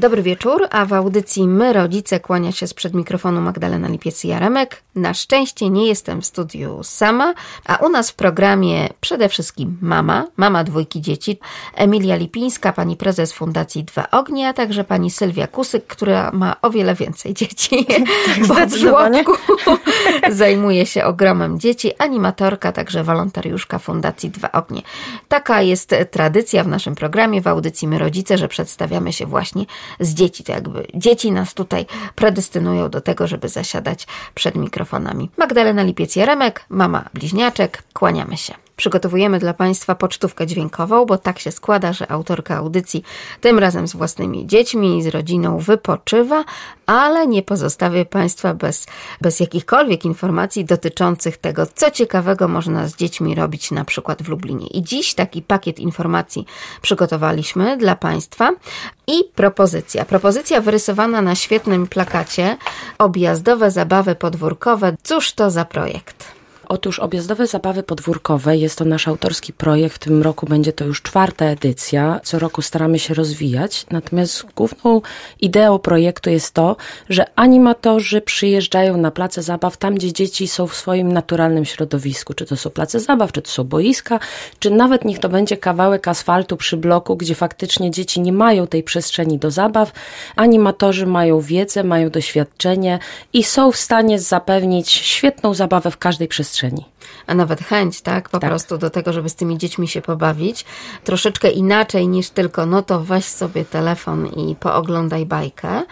Dobry wieczór, a w audycji My Rodzice kłania się sprzed mikrofonu Magdalena Lipiec-Jaremek. Na szczęście nie jestem w studiu sama, a u nas w programie przede wszystkim mama, mama dwójki dzieci, Emilia Lipińska, pani prezes Fundacji Dwa Ognie, a także pani Sylwia Kusyk, która ma o wiele więcej dzieci. Tak, w żłobku zajmuje się ogromem dzieci, animatorka, także wolontariuszka Fundacji Dwa Ognie. Taka jest tradycja w naszym programie, w audycji My Rodzice, że przedstawiamy się właśnie z dzieci. To jakby dzieci nas tutaj predestynują do tego, żeby zasiadać przed mikrofonami. Magdalena Lipiec-Jaremek, mama bliźniaczek, kłaniamy się. Przygotowujemy dla Państwa pocztówkę dźwiękową, bo tak się składa, że autorka audycji tym razem z własnymi dziećmi i z rodziną wypoczywa, ale nie pozostawię Państwa bez, bez jakichkolwiek informacji dotyczących tego, co ciekawego można z dziećmi robić na przykład w Lublinie. I dziś taki pakiet informacji przygotowaliśmy dla Państwa i propozycja. Propozycja wyrysowana na świetnym plakacie objazdowe zabawy podwórkowe. Cóż to za projekt? Otóż objazdowe zabawy podwórkowe jest to nasz autorski projekt. W tym roku będzie to już czwarta edycja. Co roku staramy się rozwijać. Natomiast główną ideą projektu jest to, że animatorzy przyjeżdżają na place zabaw tam, gdzie dzieci są w swoim naturalnym środowisku. Czy to są place zabaw, czy to są boiska, czy nawet niech to będzie kawałek asfaltu przy bloku, gdzie faktycznie dzieci nie mają tej przestrzeni do zabaw. Animatorzy mają wiedzę, mają doświadczenie i są w stanie zapewnić świetną zabawę w każdej przestrzeni przestrzeni. A nawet chęć, tak? Po tak. prostu do tego, żeby z tymi dziećmi się pobawić. Troszeczkę inaczej niż tylko, no to weź sobie telefon i pooglądaj bajkę.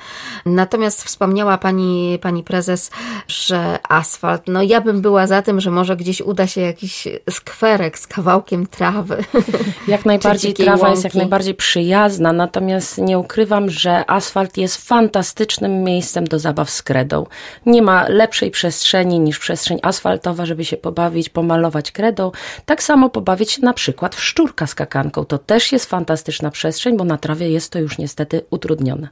Natomiast wspomniała pani, pani prezes, że asfalt, no ja bym była za tym, że może gdzieś uda się jakiś skwerek z kawałkiem trawy. Jak najbardziej trawa łąki. jest jak najbardziej przyjazna, natomiast nie ukrywam, że asfalt jest fantastycznym miejscem do zabaw z kredą. Nie ma lepszej przestrzeni niż przestrzeń asfaltowa, żeby się pobawić, pomalować kredą. Tak samo pobawić się na przykład w szczurka z kakanką. To też jest fantastyczna przestrzeń, bo na trawie jest to już niestety utrudnione.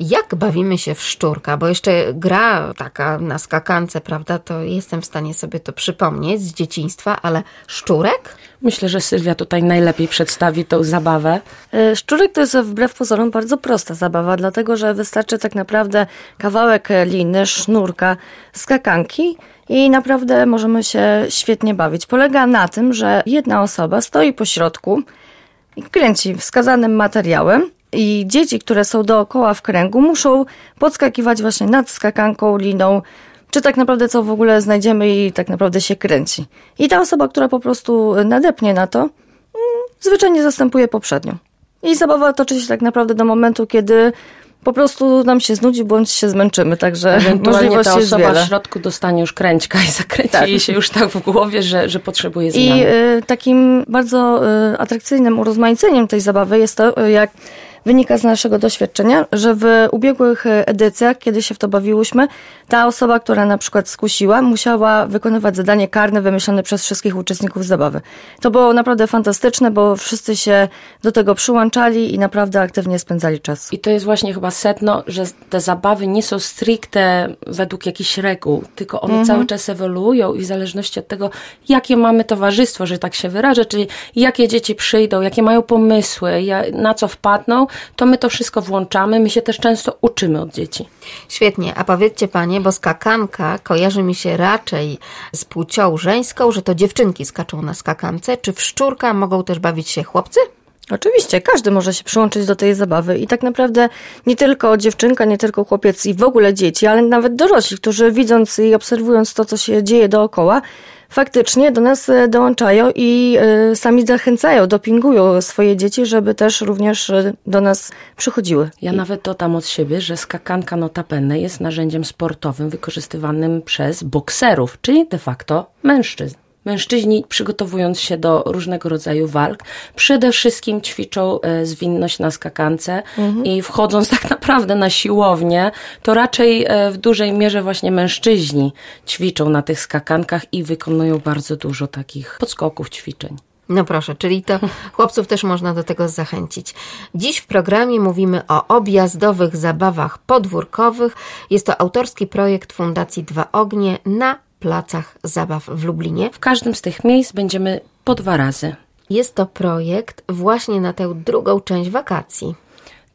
Jak bawimy się w szczurka? Bo jeszcze gra taka na skakance, prawda? To jestem w stanie sobie to przypomnieć z dzieciństwa, ale szczurek? Myślę, że Sylwia tutaj najlepiej przedstawi tą zabawę. E, szczurek to jest wbrew pozorom bardzo prosta zabawa, dlatego że wystarczy tak naprawdę kawałek liny, sznurka, skakanki i naprawdę możemy się świetnie bawić. Polega na tym, że jedna osoba stoi po środku i kręci wskazanym materiałem i dzieci, które są dookoła w kręgu, muszą podskakiwać właśnie nad skakanką, liną, czy tak naprawdę co w ogóle znajdziemy i tak naprawdę się kręci. I ta osoba, która po prostu nadepnie na to, mm, zwyczajnie zastępuje poprzednią. I zabawa toczy się tak naprawdę do momentu, kiedy po prostu nam się znudzi, bądź się zmęczymy, także Ewentualnie ta osoba w środku dostanie już kręćka i zakręci tak. jej się już tak w głowie, że, że potrzebuje zmiany. I y, takim bardzo y, atrakcyjnym urozmaiceniem tej zabawy jest to, y, jak wynika z naszego doświadczenia, że w ubiegłych edycjach, kiedy się w to bawiłyśmy, ta osoba, która na przykład skusiła, musiała wykonywać zadanie karne wymyślone przez wszystkich uczestników zabawy. To było naprawdę fantastyczne, bo wszyscy się do tego przyłączali i naprawdę aktywnie spędzali czas. I to jest właśnie chyba sedno, że te zabawy nie są stricte według jakichś reguł, tylko one mhm. cały czas ewoluują i w zależności od tego, jakie mamy towarzystwo, że tak się wyrażę, czyli jakie dzieci przyjdą, jakie mają pomysły, na co wpadną, to my to wszystko włączamy. My się też często uczymy od dzieci. Świetnie. A powiedzcie panie, bo skakanka kojarzy mi się raczej z płcią żeńską, że to dziewczynki skaczą na skakance. Czy w szczurka mogą też bawić się chłopcy? Oczywiście, każdy może się przyłączyć do tej zabawy i tak naprawdę nie tylko dziewczynka, nie tylko chłopiec i w ogóle dzieci, ale nawet dorośli, którzy widząc i obserwując to, co się dzieje dookoła, faktycznie do nas e, dołączają i e, sami zachęcają, dopingują swoje dzieci, żeby też również e, do nas przychodziły. Ja nawet dodam od siebie, że skakanka notabene jest narzędziem sportowym wykorzystywanym przez bokserów, czyli de facto mężczyzn. Mężczyźni, przygotowując się do różnego rodzaju walk, przede wszystkim ćwiczą e, zwinność na skakance mhm. i wchodząc tak naprawdę na siłownię, to raczej e, w dużej mierze właśnie mężczyźni ćwiczą na tych skakankach i wykonują bardzo dużo takich podskoków, ćwiczeń. No proszę, czyli to chłopców też można do tego zachęcić. Dziś w programie mówimy o objazdowych zabawach podwórkowych. Jest to autorski projekt Fundacji Dwa Ognie na placach zabaw w Lublinie. W każdym z tych miejsc będziemy po dwa razy. Jest to projekt właśnie na tę drugą część wakacji.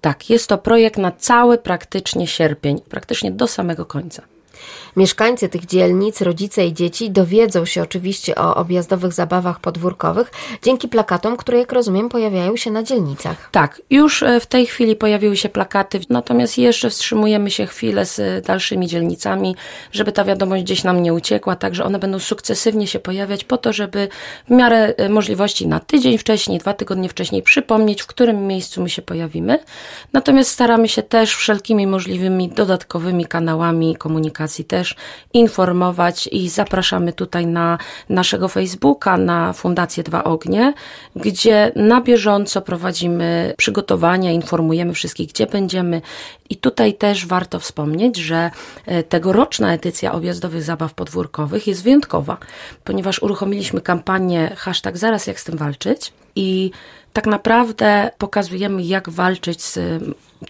Tak, jest to projekt na cały praktycznie sierpień, praktycznie do samego końca. Mieszkańcy tych dzielnic, rodzice i dzieci dowiedzą się oczywiście o objazdowych zabawach podwórkowych dzięki plakatom, które jak rozumiem pojawiają się na dzielnicach. Tak, już e, w tej chwili pojawiły się plakaty, natomiast jeszcze wstrzymujemy się chwilę z dalszymi dzielnicami, żeby ta wiadomość gdzieś nam nie uciekła, także one będą sukcesywnie się pojawiać po to, żeby w miarę e, możliwości na tydzień wcześniej, dwa tygodnie wcześniej przypomnieć, w którym miejscu my się pojawimy. Natomiast staramy się też wszelkimi możliwymi dodatkowymi kanałami komunikacji też też informować i zapraszamy tutaj na naszego Facebooka, na Fundację Dwa Ognie, gdzie na bieżąco prowadzimy przygotowania, informujemy wszystkich, gdzie będziemy. I tutaj też warto wspomnieć, że e, tegoroczna edycja objazdowych zabaw podwórkowych jest wyjątkowa, ponieważ uruchomiliśmy kampanię hashtag zaraz jak z tym walczyć i tak naprawdę pokazujemy, jak walczyć z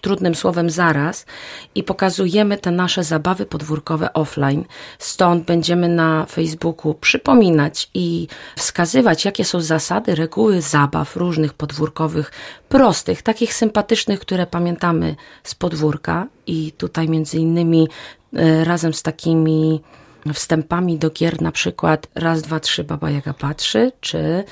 trudnym słowem zaraz i pokazujemy te nasze zabawy podwórkowe offline. Stąd będziemy na Facebooku przypominać i wskazywać, jakie są zasady, reguły zabaw różnych podwórkowych, prostych, takich sympatycznych, które pamiętamy z podwórka i tutaj między innymi e, razem z takimi wstępami do gier, na przykład raz, dwa, trzy, baba jaga patrzy, czy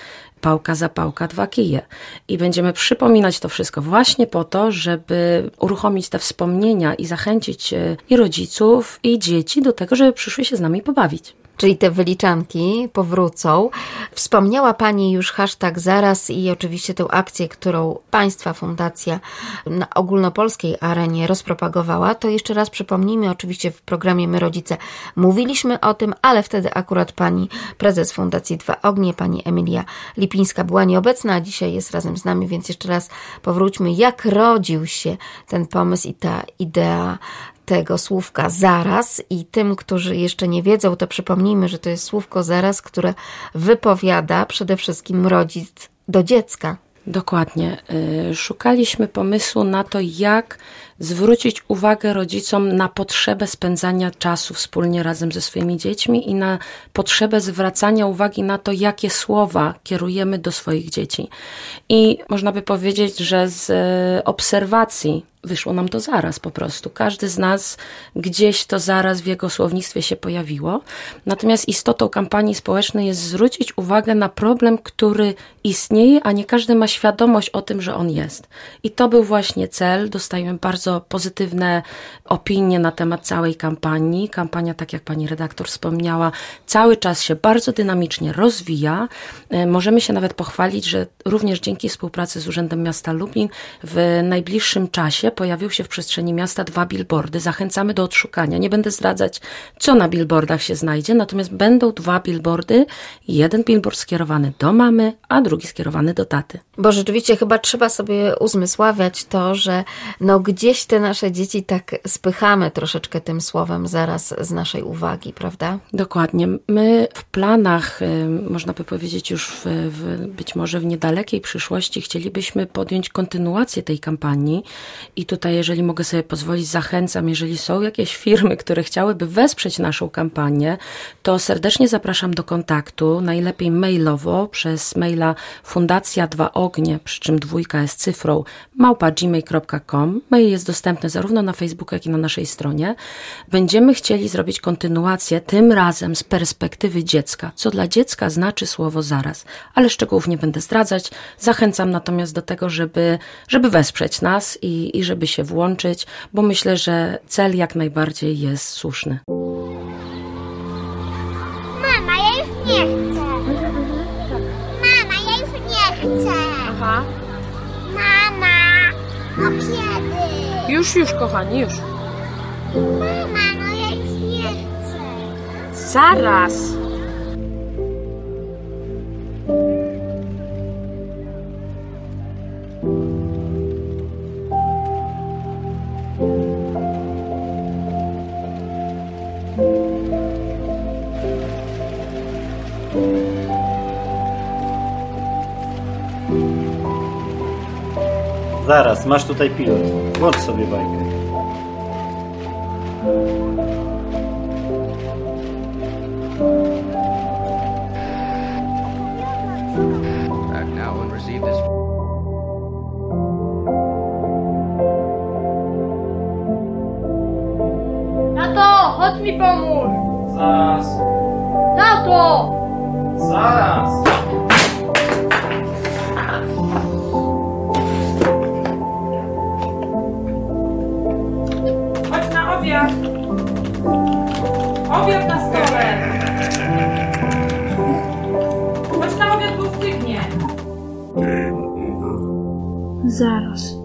pałka za pałka, dwa kije. I będziemy przypominać to wszystko właśnie po to, żeby uruchomić te wspomnienia i zachęcić e, i rodziców, i dzieci do tego, żeby przyszły się z nami pobawić czyli te wyliczanki powrócą. Wspomniała Pani już hashtag zaraz i oczywiście tę akcję, którą Państwa Fundacja na ogólnopolskiej arenie rozpropagowała. To jeszcze raz przypomnijmy, oczywiście w programie My Rodzice mówiliśmy o tym, ale wtedy akurat Pani prezes Fundacji Dwa Ognie, Pani Emilia Lipińska była nieobecna, a dzisiaj jest razem z nami, więc jeszcze raz powróćmy, jak rodził się ten pomysł i ta idea tego słówka zaraz i tym, którzy jeszcze nie wiedzą, to przypomnijmy, że to jest słówko zaraz, które wypowiada przede wszystkim rodzic do dziecka. Dokładnie. Y, szukaliśmy pomysłu na to, jak zwrócić uwagę rodzicom na potrzebę spędzania czasu wspólnie razem ze swoimi dziećmi i na potrzebę zwracania uwagi na to, jakie słowa kierujemy do swoich dzieci. I można by powiedzieć, że z y, obserwacji wyszło nam to zaraz po prostu. Każdy z nas gdzieś to zaraz w jego słownictwie się pojawiło. Natomiast istotą kampanii społecznej jest zwrócić uwagę na problem, który istnieje, a nie każdy ma świadomość o tym, że on jest. I to był właśnie cel. Dostajemy bardzo pozytywne opinie na temat całej kampanii. Kampania, tak jak pani redaktor wspomniała, cały czas się bardzo dynamicznie rozwija. E, możemy się nawet pochwalić, że również dzięki współpracy z Urzędem Miasta Lublin w najbliższym czasie pojawił się w przestrzeni miasta dwa billboardy. Zachęcamy do odszukania. Nie będę zdradzać, co na billboardach się znajdzie, natomiast będą dwa billboardy. Jeden billboard skierowany do mamy, a drugi skierowany do taty. Bo rzeczywiście chyba trzeba sobie uzmysławiać to, że no gdzieś te nasze dzieci tak spychamy troszeczkę tym słowem zaraz z naszej uwagi, prawda? Dokładnie. My w planach, można by powiedzieć już w, w być może w niedalekiej przyszłości, chcielibyśmy podjąć kontynuację tej kampanii i tutaj, jeżeli mogę sobie pozwolić, zachęcam, jeżeli są jakieś firmy, które chciałyby wesprzeć naszą kampanię, to serdecznie zapraszam do kontaktu, najlepiej mailowo przez maila Fundacja Dwa Ognie, przy czym dwójka jest cyfrą, małpa gmail.com. Mail jest dostępny zarówno na Facebooku, jak i na naszej stronie. Będziemy chcieli zrobić kontynuację, tym razem z perspektywy dziecka, co dla dziecka znaczy słowo zaraz, ale szczegółów nie będę zdradzać. Zachęcam natomiast do tego, żeby, żeby wesprzeć nas i, i żeby się włączyć, bo myślę, że cel jak najbardziej jest słuszny. Już, już, kochani, już. Mama, no ja już nie chcę. Zaraz. Zaraz, masz tutaj pilot. Włącz sobie bajkę. I've chodź mi pomóż! Zaraz. Tato! Zaraz. Obiad. Obiad na stole. Chodź na obiad, bo stygnie. Zaraz.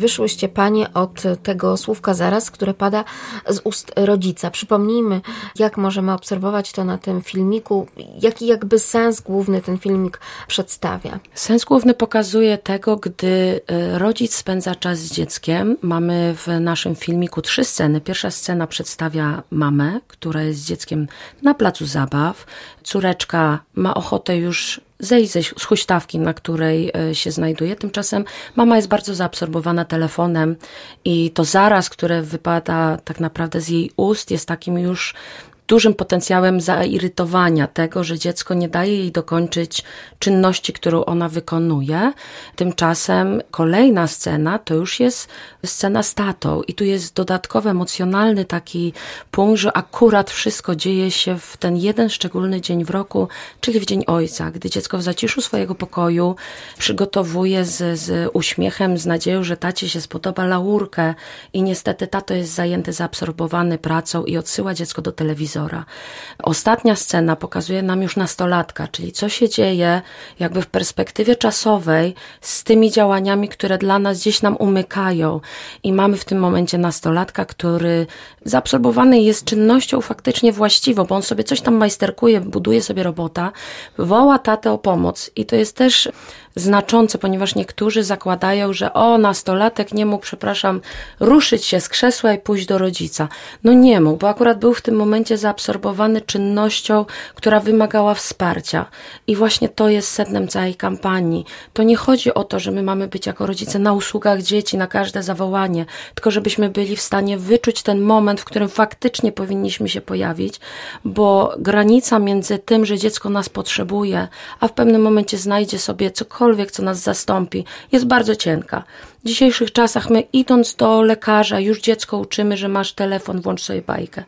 Wyszłyście panie od tego słówka zaraz, które pada z ust rodzica. Przypomnijmy, jak możemy obserwować to na tym filmiku, jaki jakby sens główny ten filmik przedstawia. Sens główny pokazuje tego, gdy e, rodzic spędza czas z dzieckiem. Mamy w naszym filmiku trzy sceny. Pierwsza scena przedstawia mamę, która jest z dzieckiem na placu zabaw. Córeczka ma ochotę już zejść ze- z huśtawki, na której e, się znajduje. Tymczasem mama jest bardzo zaabsorbowana telefonem i to zaraz, które wypada tak naprawdę z jej ust, jest takim już dużym potencjałem zairytowania tego, że dziecko nie daje jej dokończyć czynności, którą ona wykonuje. Tymczasem kolejna scena to już jest scena z tatą i tu jest dodatkowy emocjonalny taki punkt, że akurat wszystko dzieje się w ten jeden szczególny dzień w roku, czyli w Dzień Ojca, gdy dziecko w zaciszu swojego pokoju przygotowuje z, z uśmiechem, z nadzieją, że tacie się spodoba laurkę i niestety tato jest zajęty, zaabsorbowany pracą i odsyła dziecko do telewizora. Ostatnia scena pokazuje nam już nastolatka, czyli co się dzieje jakby w perspektywie czasowej z tymi działaniami, które dla nas gdzieś nam umykają. I mamy w tym momencie nastolatka, który zaabsorbowany jest czynnością faktycznie właściwą, bo on sobie coś tam majsterkuje, buduje sobie robota, woła tatę o pomoc. I to jest też znaczące, ponieważ niektórzy zakładają, że o, nastolatek nie mógł, przepraszam, ruszyć się z krzesła i pójść do rodzica. No nie mógł, bo akurat był w tym momencie zaabsorbowany czynnością, która wymagała wsparcia. I właśnie to jest sednem całej kampanii. To nie chodzi o to, że my mamy być jako rodzice na usługach dzieci, na każde zawołanie, tylko żebyśmy byli w stanie wyczuć ten moment, w którym faktycznie powinniśmy się pojawić, bo granica między tym, że dziecko nas potrzebuje, a w pewnym momencie znajdzie sobie cokolwiek, co nas zastąpi, jest bardzo cienka. W dzisiejszych czasach my idąc do lekarza, już dziecko uczymy, że masz telefon, włącz sobie bajkę.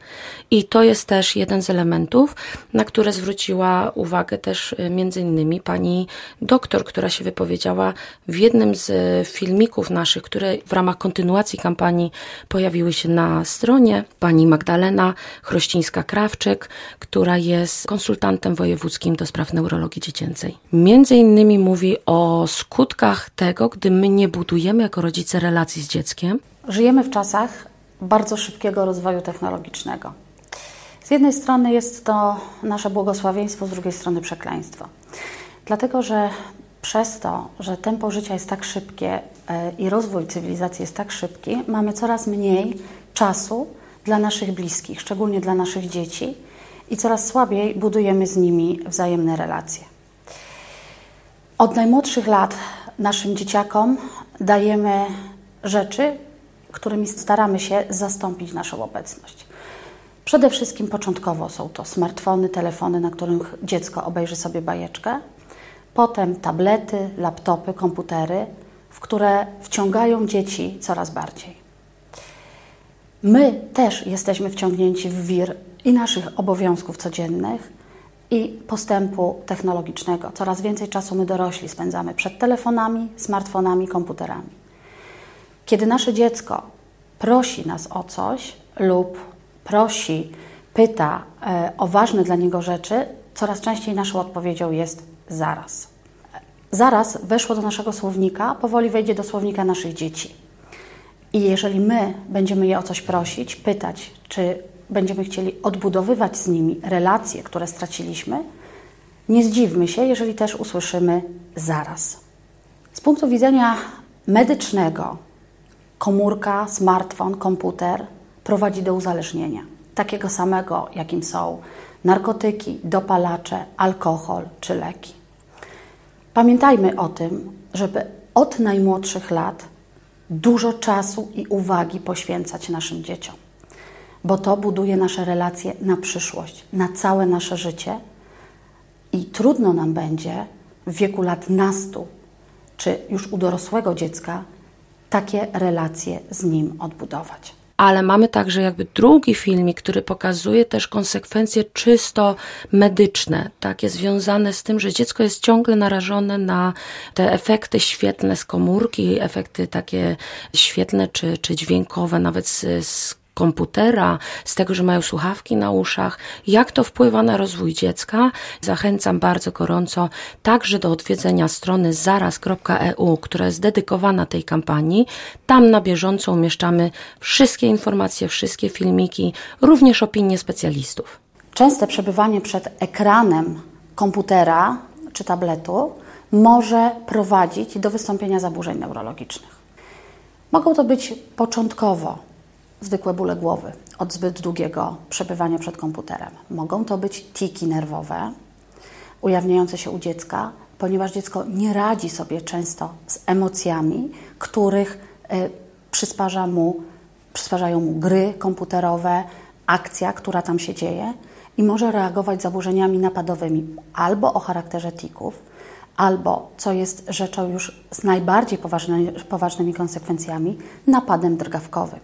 I to jest też jeden z elementów, na które zwróciła uwagę też y, między innymi pani doktor, która się wypowiedziała w jednym z y, filmików naszych, które w ramach kontynuacji kampanii pojawiły się na stronie. Pani Magdalena Chrościńska-Krawczyk, która jest konsultantem wojewódzkim do spraw neurologii dziecięcej. Między innymi mówi o skutkach tego, gdy my nie budujemy jako rodzice relacji z dzieckiem, Żyjemy w czasach bardzo szybkiego rozwoju technologicznego. Z jednej strony jest to nasze błogosławieństwo, z drugiej strony przekleństwo. Dlatego, że przez to, że tempo życia jest tak szybkie e, i rozwój cywilizacji jest tak szybki, mamy coraz mniej czasu dla naszych bliskich, szczególnie dla naszych dzieci, i coraz słabiej budujemy z nimi wzajemne relacje. Od najmłodszych lat naszym dzieciakom dajemy rzeczy, którymi staramy się zastąpić naszą obecność. Przede wszystkim początkowo są to smartfony, telefony, na których dziecko obejrzy sobie bajeczkę, potem tablety, laptopy, komputery, w które wciągają dzieci coraz bardziej. My też jesteśmy wciągnięci w wir i naszych obowiązków codziennych, i postępu technologicznego. Coraz więcej czasu my dorośli spędzamy przed telefonami, smartfonami, komputerami. Kiedy nasze dziecko prosi nas o coś lub prosi, pyta e, o ważne dla niego rzeczy, coraz częściej naszą odpowiedzią jest zaraz. Zaraz weszło do naszego słownika, powoli wejdzie do słownika naszych dzieci. I jeżeli my będziemy je o coś prosić, pytać, czy będziemy chcieli odbudowywać z nimi relacje, które straciliśmy, nie zdziwmy się, jeżeli też usłyszymy zaraz. Z punktu widzenia medycznego, komórka, smartfon, komputer prowadzi do uzależnienia. Takiego samego, jakim są narkotyki, dopalacze, alkohol czy leki. Pamiętajmy o tym, żeby od najmłodszych lat dużo czasu i uwagi poświęcać naszym dzieciom, bo to buduje nasze relacje na przyszłość, na całe nasze życie i trudno nam będzie w wieku lat nastu czy już u dorosłego dziecka takie relacje z nim odbudować. ale mamy także jakby drugi filmik, który pokazuje też konsekwencje czysto medyczne, takie związane z tym, że dziecko jest ciągle narażone na te efekty świetlne z komórki, efekty takie świetlne czy, czy dźwiękowe, nawet z, z komputera, z tego, że mają słuchawki na uszach, jak to wpływa na rozwój dziecka. Zachęcam bardzo gorąco także do odwiedzenia strony zaraz.eu, która jest dedykowana tej kampanii. Tam na bieżąco umieszczamy wszystkie informacje, wszystkie filmiki, również opinie specjalistów. Częste przebywanie przed ekranem komputera czy tabletu może prowadzić do wystąpienia zaburzeń neurologicznych. Mogą to być początkowo zwykłe bóle głowy od zbyt długiego przebywania przed komputerem. Mogą to być tiki nerwowe ujawniające się u dziecka, ponieważ dziecko nie radzi sobie często z emocjami, których y, przysparza mu, przysparzają mu gry komputerowe, akcja, która tam się dzieje i może reagować zaburzeniami napadowymi albo o charakterze tików, albo, co jest rzeczą już z najbardziej poważny, poważnymi konsekwencjami, napadem drgawkowym.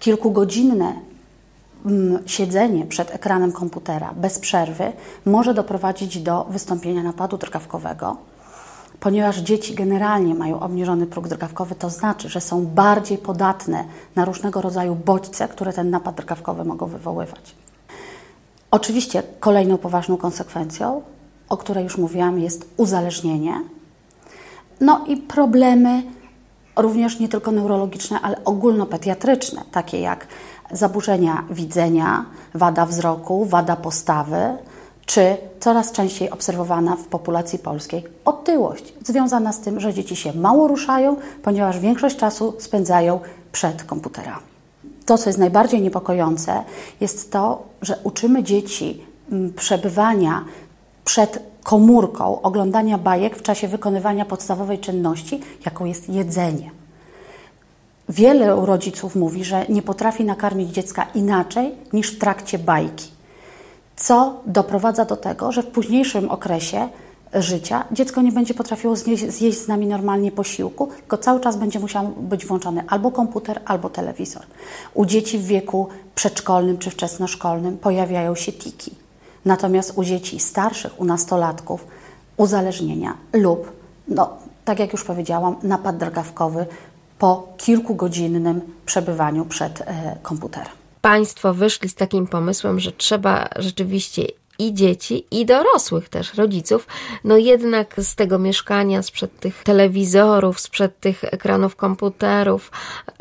Kilkugodzinne mm, siedzenie przed ekranem komputera bez przerwy może doprowadzić do wystąpienia napadu drgawkowego. Ponieważ dzieci generalnie mają obniżony próg drgawkowy, to znaczy, że są bardziej podatne na różnego rodzaju bodźce, które ten napad drgawkowy mogą wywoływać. Oczywiście kolejną poważną konsekwencją, o której już mówiłam, jest uzależnienie. No i problemy również nie tylko neurologiczne, ale ogólnopediatryczne, takie jak zaburzenia widzenia, wada wzroku, wada postawy, czy coraz częściej obserwowana w populacji polskiej otyłość, związana z tym, że dzieci się mało ruszają, ponieważ większość czasu spędzają przed komputerami. To, co jest najbardziej niepokojące, jest to, że uczymy dzieci mm, przebywania przed komórką oglądania bajek w czasie wykonywania podstawowej czynności, jaką jest jedzenie. Wiele rodziców mówi, że nie potrafi nakarmić dziecka inaczej niż w trakcie bajki, co doprowadza do tego, że w późniejszym okresie życia dziecko nie będzie potrafiło zjeść, z nami normalnie posiłku, tylko cały czas będzie musiał być włączony albo komputer, albo telewizor. U dzieci w wieku przedszkolnym czy wczesnoszkolnym pojawiają się tiki. Natomiast u dzieci starszych, u nastolatków, uzależnienia lub, no, tak jak już powiedziałam, napad drgawkowy po kilkugodzinnym przebywaniu przed e, komputerem. Państwo wyszli z takim pomysłem, że trzeba rzeczywiście i dzieci, i dorosłych też, rodziców, no jednak z tego mieszkania, sprzed tych telewizorów, sprzed tych ekranów komputerów,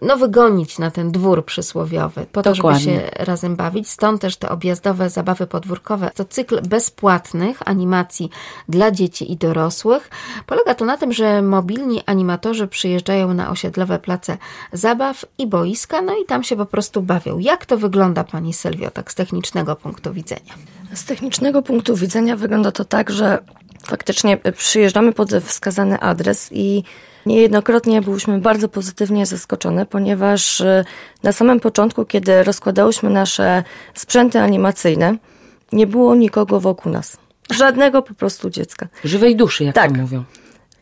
no wygonić na ten dwór przysłowiowy, po to, żeby się razem bawić. Stąd też te objazdowe zabawy podwórkowe. To cykl bezpłatnych animacji dla dzieci i dorosłych. Polega to na tym, że mobilni animatorzy przyjeżdżają na osiedlowe place zabaw i boiska, no i tam się po prostu bawią. Jak to wygląda, pani Sylwio, tak z technicznego punktu widzenia? Z technicznego punktu widzenia wygląda to tak, że faktycznie przyjeżdżamy pod wskazany adres i niejednokrotnie byliśmy bardzo pozytywnie zaskoczone, ponieważ y, na samym początku, kiedy rozkładałyśmy nasze sprzęty animacyjne, nie było nikogo wokół nas. Żadnego po prostu dziecka. Żywej duszy, jak tak. to mówią.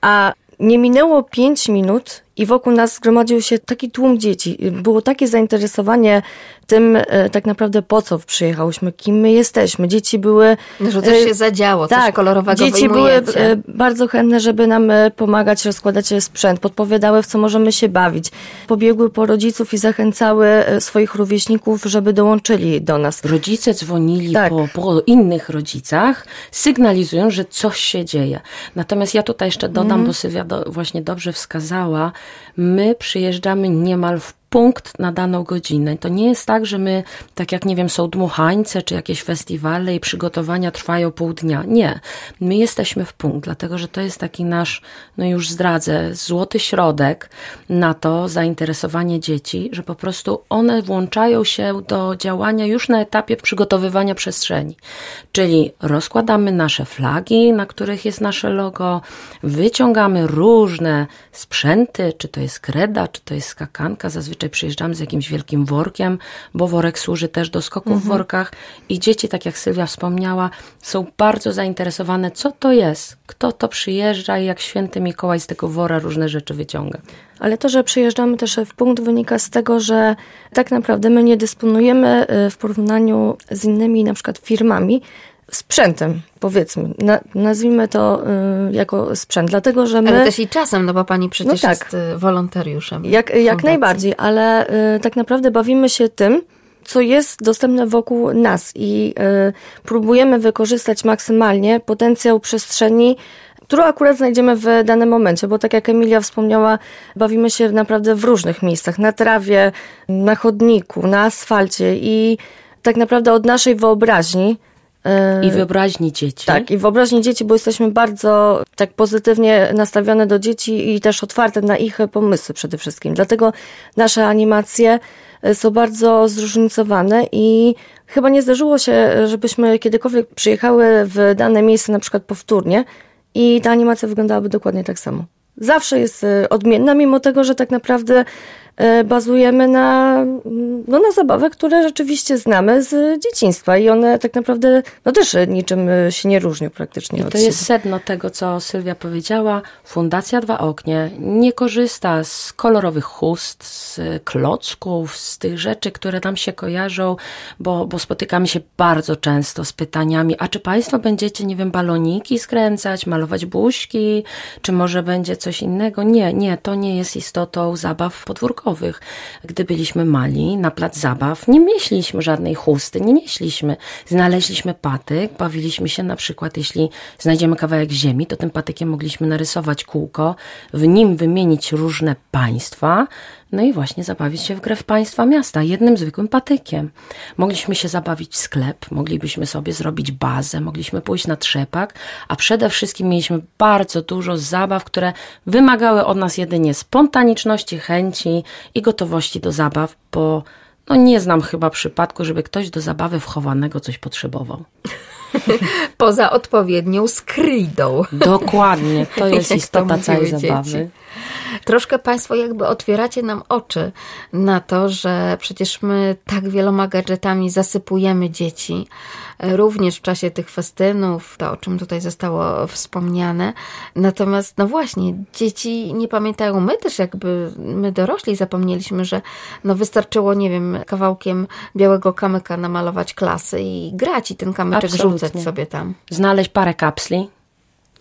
A nie minęło pięć minut i wokół nas zgromadził się taki tłum dzieci. Było takie zainteresowanie tym e, tak naprawdę po co przyjechałyśmy, kim my jesteśmy. Dzieci były... No, że coś się zadziało, tak, coś kolorowego Dzieci wyjmujecie. były e, bardzo chętne, żeby nam e, pomagać, rozkładać sprzęt, podpowiadały, w co możemy się bawić. Pobiegły po rodziców i zachęcały swoich rówieśników, żeby dołączyli do nas. Rodzice dzwonili tak. po, po innych rodzicach, sygnalizują, że coś się dzieje. Natomiast ja tutaj jeszcze dodam, mm. bo Sylwia do, właśnie dobrze wskazała, my przyjeżdżamy niemal w punkt na daną godzinę. To nie jest tak, że my, tak jak nie wiem, są dmuchańce czy jakieś festiwale i przygotowania trwają pół dnia. Nie. My jesteśmy w punkt, dlatego że to jest taki nasz, no już zdradzę, złoty środek na to zainteresowanie dzieci, że po prostu one włączają się do działania już na etapie przygotowywania przestrzeni. Czyli rozkładamy nasze flagi, na których jest nasze logo, wyciągamy różne sprzęty, czy to jest kreda, czy to jest skakanka, zazwyczaj zazwyczaj przyjeżdżamy z jakimś wielkim workiem, bo worek służy też do skoków Mhm. w workach i dzieci, tak jak Sylwia wspomniała, są bardzo zainteresowane, co to jest, kto to przyjeżdża i jak święty Mikołaj z tego wora różne rzeczy wyciąga. Ale to, że przyjeżdżamy też w punkt wynika z tego, że tak naprawdę my nie dysponujemy y, w porównaniu z innymi na przykład firmami sprzętem, powiedzmy. Na, nazwijmy to y, jako sprzęt, dlatego że my... Ale też i czasem, no bo pani przecież No tak. jest y, wolontariuszem. Jak, jak fundacji. najbardziej, ale y, tak naprawdę bawimy się tym, co jest dostępne wokół nas i y, próbujemy wykorzystać maksymalnie potencjał przestrzeni, którą akurat znajdziemy w danym momencie, bo tak jak Emilia wspomniała, bawimy się naprawdę w różnych miejscach, na trawie, na chodniku, na asfalcie i tak naprawdę od naszej wyobraźni I wyobraźni dzieci. tak, i wyobraźni dzieci, bo jesteśmy bardzo tak pozytywnie nastawione do dzieci i też otwarte na ich pomysły przede wszystkim. Dlatego nasze animacje e, są bardzo zróżnicowane i chyba nie zdarzyło się, żebyśmy kiedykolwiek przyjechały w dane miejsce na przykład powtórnie i ta animacja wyglądałaby dokładnie tak samo. Zawsze jest e, odmienna, mimo tego, że tak naprawdę e, bazujemy na, mm, no, na zabawach, które rzeczywiście znamy z dzieciństwa i one tak naprawdę no, też e, niczym e, się nie różnią praktycznie I to siebie. jest sedno tego, co Sylwia powiedziała. Fundacja Dwa Oknie nie korzysta z kolorowych chust, z klocków, z tych rzeczy, które nam się kojarzą, bo, bo spotykamy się bardzo często z pytaniami, a czy Państwo będziecie, nie wiem, baloniki skręcać, malować buźki, czy może będzie coś innego? Nie, nie, to nie jest istotą zabaw podwórkowych. Gdy byliśmy mali na plac zabaw, nie nieśliśmy żadnej chusty, nie nieśliśmy. Znaleźliśmy patyk, bawiliśmy się na przykład, jeśli znajdziemy kawałek ziemi, to tym patykiem mogliśmy narysować kółko, w nim wymienić różne państwa, no i właśnie zabawić się w grę w państwa miasta, jednym zwykłym patykiem. Mogliśmy się zabawić w sklep, moglibyśmy sobie zrobić bazę, mogliśmy pójść na trzepak, a przede wszystkim mieliśmy bardzo dużo zabaw, które wymagały od nas jedynie spontaniczności, chęci i gotowości do zabaw, bo no nie znam chyba przypadku, żeby ktoś do zabawy wchowanego coś potrzebował. Poza odpowiednią skrydą. Dokładnie, to jest istota całej dzieci. zabawy. Troszkę Państwo jakby otwieracie nam oczy na to, że przecież my tak wieloma gadżetami zasypujemy dzieci, również w czasie tych festynów, to o czym tutaj zostało wspomniane. Natomiast, no właśnie, dzieci nie pamiętają, my też jakby, my dorośli zapomnieliśmy, że no wystarczyło, nie wiem, kawałkiem białego kamyka namalować klasy i grać i ten kamyczek Absolutnie. rzucać sobie tam. Znaleźć parę kapsli,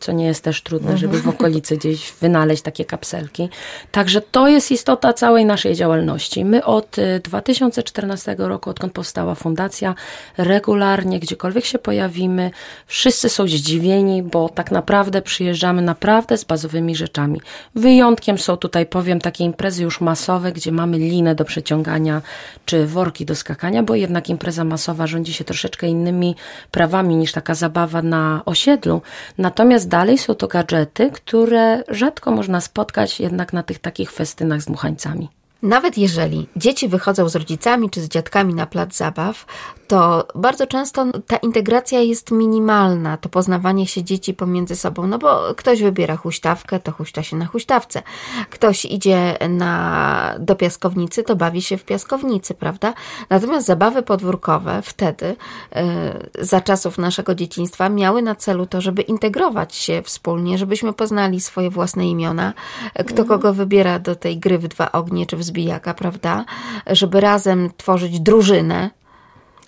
co nie jest też trudne, Mhm. żeby w okolicy gdzieś wynaleźć takie kapselki. Także to jest istota całej naszej działalności. My od y, 2014 roku, odkąd powstała fundacja, regularnie, gdziekolwiek się pojawimy, wszyscy są zdziwieni, bo tak naprawdę przyjeżdżamy naprawdę z bazowymi rzeczami. Wyjątkiem są tutaj, powiem, takie imprezy już masowe, gdzie mamy linę do przeciągania, czy worki do skakania, bo jednak impreza masowa rządzi się troszeczkę innymi prawami niż taka zabawa na osiedlu. Natomiast dalej są to gadżety, które rzadko można spotkać jednak na tych takich festynach z dmuchańcami. Nawet jeżeli dzieci wychodzą z rodzicami czy z dziadkami na plac zabaw, to bardzo często ta integracja jest minimalna, to poznawanie się dzieci pomiędzy sobą, no bo ktoś wybiera huśtawkę, to huśta się na huśtawce. Ktoś idzie na, do piaskownicy, to bawi się w piaskownicy, prawda? Natomiast zabawy podwórkowe wtedy, yy, za czasów naszego dzieciństwa, miały na celu to, żeby integrować się wspólnie, żebyśmy poznali swoje własne imiona, kto kogo wybiera do tej gry w dwa ognie czy w zbijaka, prawda? Żeby razem tworzyć drużynę.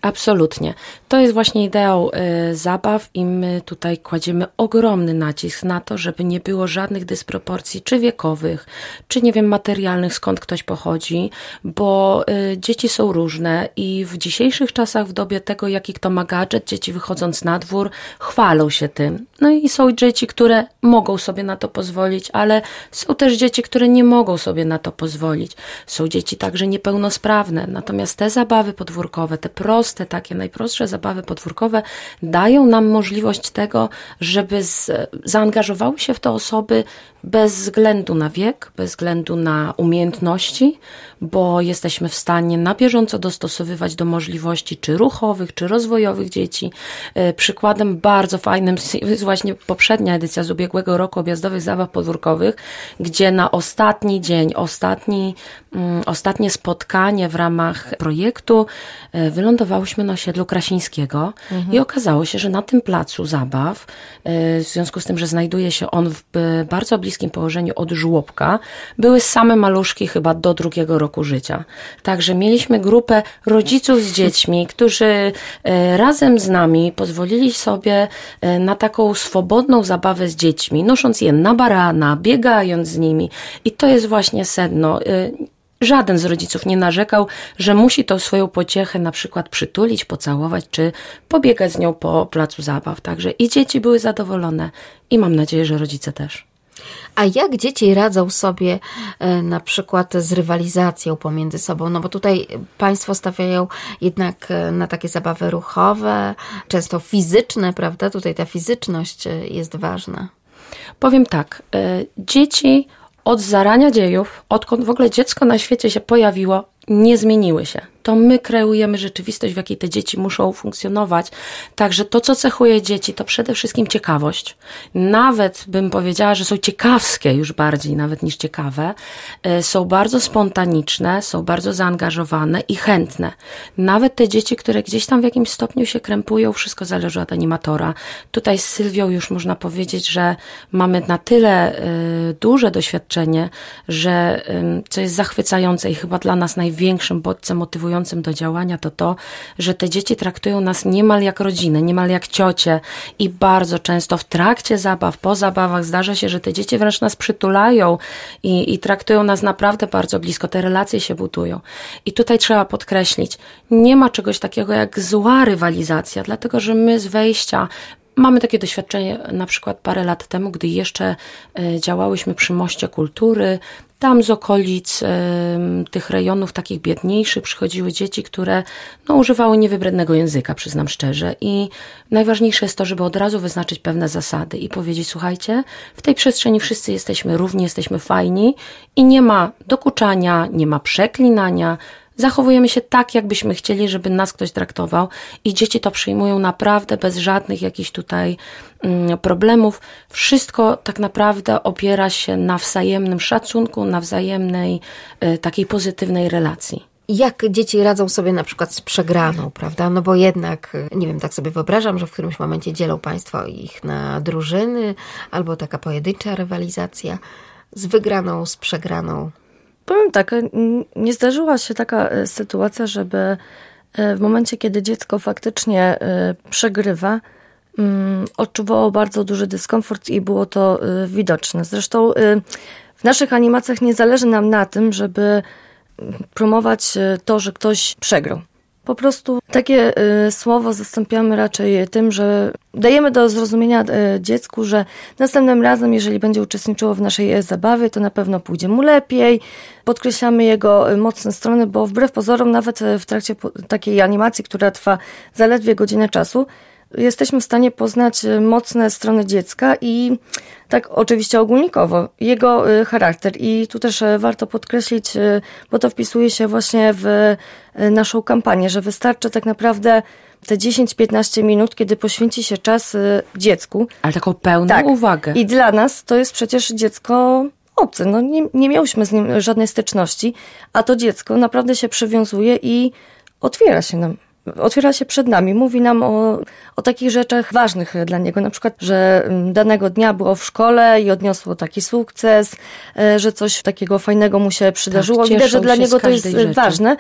Absolutnie. To jest właśnie ideał y, zabaw i my tutaj kładziemy ogromny nacisk na to, żeby nie było żadnych dysproporcji, czy wiekowych, czy nie wiem, materialnych, skąd ktoś pochodzi, bo y, dzieci są różne i w dzisiejszych czasach, w dobie tego, jaki kto ma gadżet, dzieci wychodząc na dwór, chwalą się tym. No i są dzieci, które mogą sobie na to pozwolić, ale są też dzieci, które nie mogą sobie na to pozwolić. Są dzieci także niepełnosprawne, natomiast te zabawy podwórkowe, te proste, takie najprostsze zabawy podwórkowe dają nam możliwość tego, żeby z, zaangażowały się w to osoby bez względu na wiek, bez względu na umiejętności, bo jesteśmy w stanie na bieżąco dostosowywać do możliwości czy ruchowych, czy rozwojowych dzieci. E, Przykładem bardzo fajnym jest właśnie poprzednia edycja z ubiegłego roku objazdowych zabaw podwórkowych, gdzie na ostatni dzień, ostatni, mm, ostatnie spotkanie w ramach projektu e, wylądowałyśmy na osiedlu Krasińskiego i okazało się, że na tym placu zabaw, e, w związku z tym, że znajduje się on w bardzo bliskim położeniu od żłobka, były same maluszki chyba do drugiego roku życia. Także mieliśmy grupę rodziców z dziećmi, którzy e, razem z nami pozwolili sobie e, na taką swobodną zabawę z dziećmi, nosząc je na barana, biegając z nimi. I to jest właśnie sedno. E, Żaden z rodziców nie narzekał, że musi tą swoją pociechę na przykład przytulić, pocałować, czy pobiegać z nią po placu zabaw. Także i dzieci były zadowolone i mam nadzieję, że rodzice też. A jak dzieci radzą sobie e, na przykład z rywalizacją pomiędzy sobą? No bo tutaj Państwo stawiają jednak e, na takie zabawy ruchowe, często fizyczne, prawda? Tutaj ta fizyczność e, jest ważna. Powiem tak, dzieci od zarania dziejów, odkąd w ogóle dziecko na świecie się pojawiło, nie zmieniły się. To my kreujemy rzeczywistość, w jakiej te dzieci muszą funkcjonować. Także to, co cechuje dzieci, to przede wszystkim ciekawość. Nawet bym powiedziała, że są ciekawskie już bardziej, nawet niż ciekawe. Y, Są bardzo spontaniczne, są bardzo zaangażowane i chętne. Nawet te dzieci, które gdzieś tam w jakimś stopniu się krępują, wszystko zależy od animatora. Tutaj z Sylwią już można powiedzieć, że mamy na tyle y, duże doświadczenie, że co jest zachwycające i chyba dla nas największym bodźcem motywującym do działania, to to, że te dzieci traktują nas niemal jak rodzinę, niemal jak ciocie i bardzo często w trakcie zabaw, po zabawach zdarza się, że te dzieci wręcz nas przytulają i, i traktują nas naprawdę bardzo blisko, te relacje się budują. I tutaj trzeba podkreślić, nie ma czegoś takiego jak zła rywalizacja, dlatego że my z wejścia Mamy takie doświadczenie na przykład parę lat temu, gdy jeszcze e, działałyśmy przy Moście Kultury. Tam z okolic tych rejonów takich biedniejszych przychodziły dzieci, które no, używały niewybrednego języka, przyznam szczerze. I najważniejsze jest to, żeby od razu wyznaczyć pewne zasady i powiedzieć, słuchajcie, w tej przestrzeni wszyscy jesteśmy równi, jesteśmy fajni i nie ma dokuczania, nie ma przeklinania, Zachowujemy się tak, jakbyśmy chcieli, żeby nas ktoś traktował, i dzieci to przyjmują naprawdę bez żadnych jakichś tutaj mm, problemów. Wszystko tak naprawdę opiera się na wzajemnym szacunku, na wzajemnej y, takiej pozytywnej relacji. Jak dzieci radzą sobie na przykład z przegraną, prawda? No bo jednak, nie wiem, tak sobie wyobrażam, że w którymś momencie dzielą Państwo ich na drużyny, albo taka pojedyncza rywalizacja z wygraną, z przegraną. Powiem tak, nie zdarzyła się taka e, sytuacja, żeby e, w momencie, kiedy dziecko faktycznie e, przegrywa, mm, odczuwało bardzo duży dyskomfort i było to widoczne. Zresztą w naszych animacjach nie zależy nam na tym, żeby promować to, że ktoś przegrał. Po prostu takie y, słowo zastąpiamy raczej tym, że dajemy do zrozumienia y, dziecku, że następnym razem, jeżeli będzie uczestniczyło w naszej y, zabawie, to na pewno pójdzie mu lepiej. Podkreślamy jego mocne strony, bo wbrew pozorom, nawet w trakcie takiej animacji, która trwa zaledwie godzinę czasu, jesteśmy w stanie poznać y, mocne strony dziecka i tak oczywiście ogólnikowo, jego y, charakter. I tu też y, warto podkreślić, bo to wpisuje się właśnie w naszą kampanię, że wystarczy tak naprawdę te 10-15 minut, kiedy poświęci się czas dziecku. Ale taką pełną Tak. uwagę. I dla nas to jest przecież dziecko obce. No nie, nie miałyśmy z nim żadnej styczności, a to dziecko naprawdę się przywiązuje i otwiera się nam. Otwiera się przed nami, mówi nam o, o takich rzeczach ważnych dla niego. Na przykład, że mm, danego dnia było w szkole i odniosło taki sukces, e, że coś takiego fajnego mu się przydarzyło. Widać, cieszą że dla niego to jest rzeczy. ważne.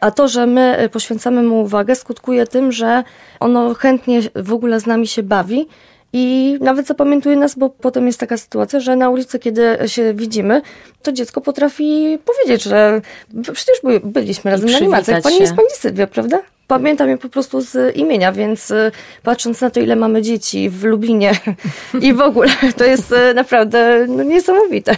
A to, że my e, poświęcamy mu uwagę, skutkuje tym, że ono chętnie w ogóle z nami się bawi i nawet zapamiętuje nas, bo potem jest taka sytuacja, że na ulicy, kiedy się widzimy, to dziecko potrafi powiedzieć, że przecież by- byliśmy razem na animacjach. Pani jest pani Sylwia, prawda? Pamiętam je po prostu z imienia, więc y, patrząc na to, ile mamy dzieci w Lublinie i w ogóle, to jest y, naprawdę no, niesamowite.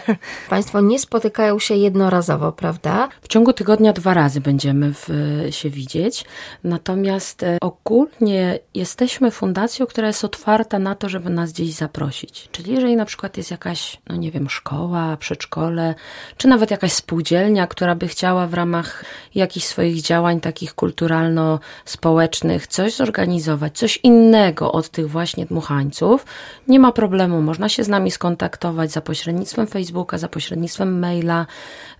Państwo nie spotykają się jednorazowo, prawda? W ciągu tygodnia dwa razy będziemy w, się widzieć. Natomiast ogólnie jesteśmy fundacją, która jest otwarta na to, żeby nas gdzieś zaprosić. Czyli jeżeli na przykład jest jakaś, no nie wiem, szkoła, przedszkole, czy nawet jakaś spółdzielnia, która by chciała w ramach jakichś swoich działań takich kulturalno-społecznych coś zorganizować, coś innego od tych właśnie dmuchańców, nie ma problemu. Można się z nami skontaktować za pośrednictwem Facebooka, za pośrednictwem maila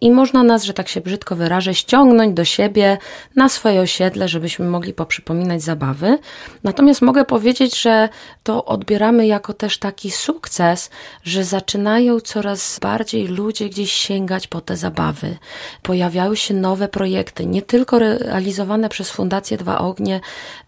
i można nas, że tak się brzydko wyrażę, ściągnąć do siebie na swoje osiedle, żebyśmy mogli poprzypominać zabawy. Natomiast mogę powiedzieć, że to odbieramy jako też taki sukces, że zaczynają coraz bardziej ludzie gdzieś sięgać po te zabawy. Pojawiają się nowe projekty, nie tylko realizowane przez Fundację Dwa Ognie.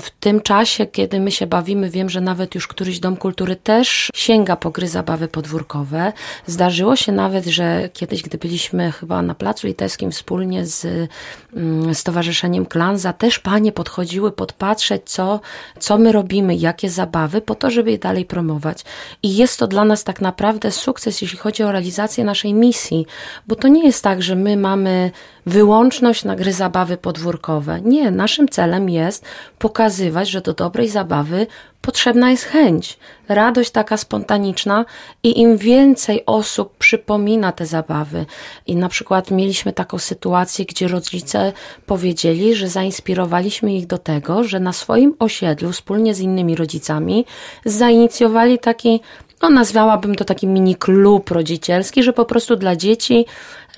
W tym czasie, kiedy my się bawimy, wiem, że nawet już któryś dom kultury też sięga po gry zabawy podwórkowe. Zdarzyło się nawet, że kiedyś, gdy byliśmy chyba na Placu Litewskim wspólnie z mm, Stowarzyszeniem Klanza, też panie podchodziły podpatrzeć, co, co my robimy, jakie zabawy, po to, żeby je dalej promować. I jest to dla nas tak naprawdę sukces, jeśli chodzi o realizację naszej misji, bo to nie jest tak, że my mamy wyłączność na gry zabawy podwórkowe. Nie, naszym celem jest pokazywać, że do dobrej zabawy potrzebna jest chęć, radość taka spontaniczna i im więcej osób przypomina te zabawy. I na przykład mieliśmy taką sytuację, gdzie rodzice powiedzieli, że zainspirowaliśmy ich do tego, że na swoim osiedlu wspólnie z innymi rodzicami zainicjowali taki no nazwałabym to taki mini klub rodzicielski, że po prostu dla dzieci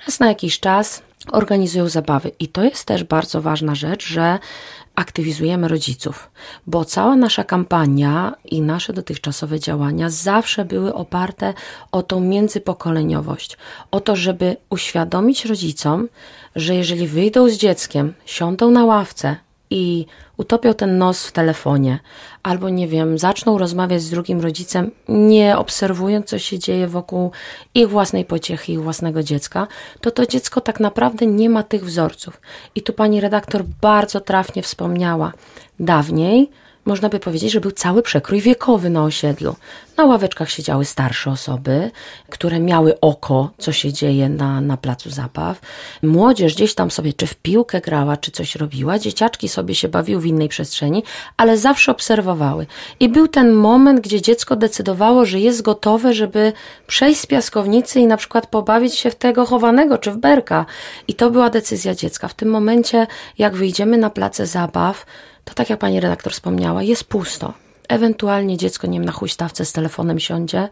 raz na jakiś czas organizują zabawy. I to jest też bardzo ważna rzecz, że aktywizujemy rodziców, bo cała nasza kampania i nasze dotychczasowe działania zawsze były oparte o tą międzypokoleniowość, o to, żeby uświadomić rodzicom, że jeżeli wyjdą z dzieckiem, siądą na ławce i utopią ten nos w telefonie, albo nie wiem, zaczną rozmawiać z drugim rodzicem, nie obserwując, co się dzieje wokół ich własnej pociechy, ich własnego dziecka, to to dziecko tak naprawdę nie ma tych wzorców. I tu pani redaktor bardzo trafnie wspomniała. Dawniej można by powiedzieć, że był cały przekrój wiekowy na osiedlu. Na ławeczkach siedziały starsze osoby, które miały oko, co się dzieje na, na placu zabaw. Młodzież gdzieś tam sobie czy w piłkę grała, czy coś robiła. Dzieciaczki sobie się bawiły w innej przestrzeni, ale zawsze obserwowały. I był ten moment, gdzie dziecko decydowało, że jest gotowe, żeby przejść z piaskownicy i na przykład pobawić się w tego chowanego, czy w berka. I to była decyzja dziecka. W tym momencie, jak wyjdziemy na place zabaw, to tak jak pani redaktor wspomniała, jest pusto. Ewentualnie dziecko, nie wiem, na huśtawce z telefonem siądzie.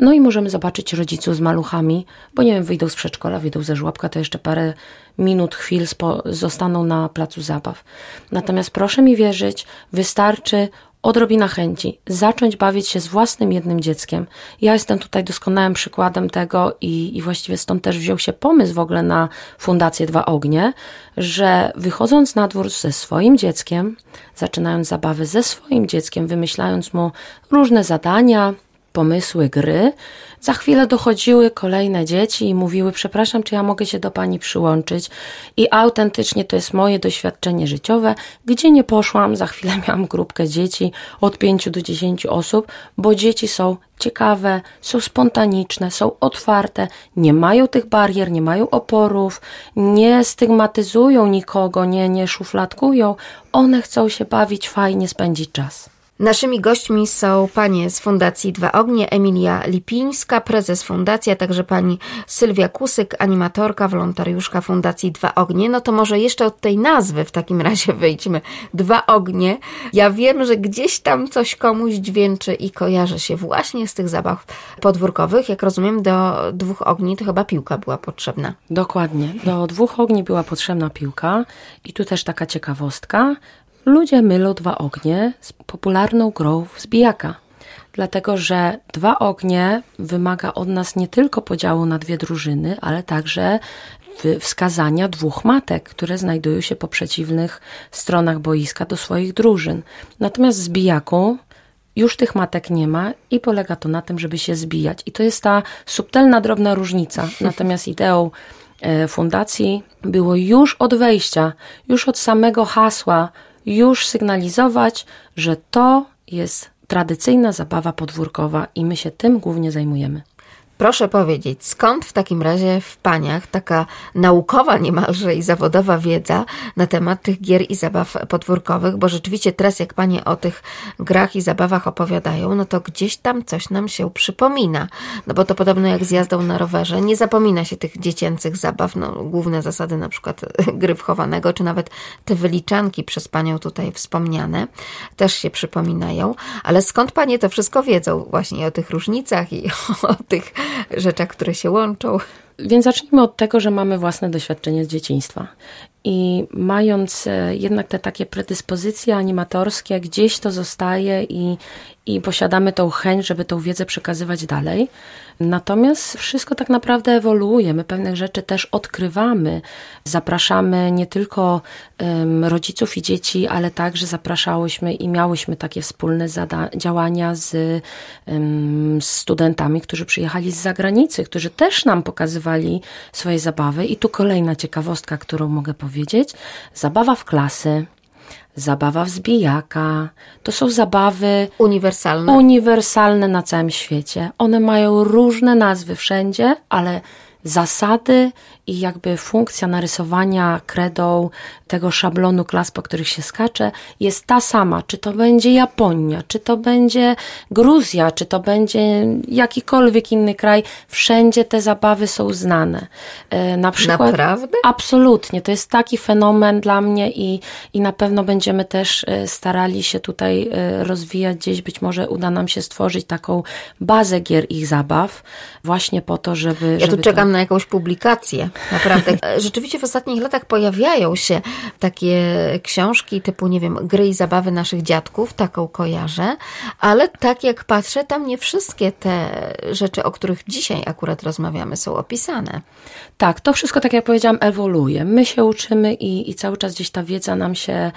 No i możemy zobaczyć rodziców z maluchami, bo nie wiem, wyjdą z przedszkola, wyjdą ze żłobka, to jeszcze parę minut, chwil zostaną na placu zabaw. Natomiast proszę mi wierzyć, wystarczy odrobina chęci, zacząć bawić się z własnym jednym dzieckiem. Ja jestem tutaj doskonałym przykładem tego i, i właściwie stąd też wziął się pomysł w ogóle na Fundację Dwa Ognie, że wychodząc na dwór ze swoim dzieckiem, zaczynając zabawy ze swoim dzieckiem, wymyślając mu różne zadania, pomysły gry, za chwilę dochodziły kolejne dzieci i mówiły: Przepraszam, czy ja mogę się do pani przyłączyć? I autentycznie to jest moje doświadczenie życiowe. Gdzie nie poszłam, za chwilę miałam grupkę dzieci od 5 do 10 osób, bo dzieci są ciekawe, są spontaniczne, są otwarte, nie mają tych barier, nie mają oporów, nie stygmatyzują nikogo, nie, nie szufladkują. One chcą się bawić, fajnie spędzić czas. Naszymi gośćmi są panie z Fundacji Dwa Ognie, Emilia Lipińska, prezes fundacji, a także pani Sylwia Kusyk, animatorka, wolontariuszka Fundacji Dwa Ognie. No to może jeszcze od tej nazwy w takim razie wyjdźmy. Dwa Ognie. Ja wiem, że gdzieś tam coś komuś dźwięczy i kojarzy się właśnie z tych zabaw podwórkowych. Jak rozumiem, do dwóch ogni to chyba piłka była potrzebna. Dokładnie. Do dwóch ogni była potrzebna piłka i tu też taka ciekawostka. Ludzie mylą dwa ognie z popularną grą w zbijaka. Dlatego, że dwa ognie wymaga od nas nie tylko podziału na dwie drużyny, ale także wskazania dwóch matek, które znajdują się po przeciwnych stronach boiska do swoich drużyn. Natomiast w zbijaku już tych matek nie ma i polega to na tym, żeby się zbijać. I to jest ta subtelna, drobna różnica. Natomiast ideą e, fundacji było już od wejścia, już od samego hasła już sygnalizować, że to jest tradycyjna zabawa podwórkowa i my się tym głównie zajmujemy. Proszę powiedzieć, skąd w takim razie w paniach taka naukowa niemalże i zawodowa wiedza na temat tych gier i zabaw podwórkowych? Bo rzeczywiście teraz, jak panie o tych grach i zabawach opowiadają, no to gdzieś tam coś nam się przypomina. No bo to podobno jak z jazdą na rowerze, nie zapomina się tych dziecięcych zabaw, no główne zasady na przykład gry wchowanego, czy nawet te wyliczanki przez panią tutaj wspomniane, też się przypominają. Ale skąd panie to wszystko wiedzą właśnie o tych różnicach i o tych rzeczach, które się łączą. Więc zacznijmy od tego, że mamy własne doświadczenie z dzieciństwa. I mając e, jednak te takie predyspozycje animatorskie, gdzieś to zostaje i, i posiadamy tą chęć, żeby tą wiedzę przekazywać dalej. Natomiast wszystko tak naprawdę ewoluuje. My pewnych rzeczy też odkrywamy. Zapraszamy nie tylko um, rodziców i dzieci, ale także zapraszałyśmy i miałyśmy takie wspólne działania z um, studentami, którzy przyjechali z zagranicy, którzy też nam pokazywali swoje zabawy. I tu kolejna ciekawostka, którą mogę powiedzieć. Zabawa w klasy zabawa wzbijaka. To są zabawy uniwersalne. uniwersalne na całym świecie. One mają różne nazwy wszędzie, ale zasady i jakby funkcja narysowania kredą tego szablonu klas, po których się skacze, jest ta sama. Czy to będzie Japonia, czy to będzie Gruzja, czy to będzie jakikolwiek inny kraj, wszędzie te zabawy są znane. E, na przykład, Naprawdę? Absolutnie. To jest taki fenomen dla mnie i, i na pewno będziemy też e, starali się tutaj e, rozwijać gdzieś. Być może uda nam się stworzyć taką bazę gier ich zabaw, właśnie po to, żeby. Ja tu czekam to... na jakąś publikację. Naprawdę. Rzeczywiście w ostatnich latach pojawiają się takie książki typu, nie wiem, gry i zabawy naszych dziadków, taką kojarzę, ale tak jak patrzę, tam nie wszystkie te rzeczy, o których dzisiaj akurat rozmawiamy, są opisane. Tak, to wszystko, tak jak powiedziałam, ewoluuje. My się uczymy i, i cały czas gdzieś ta wiedza nam się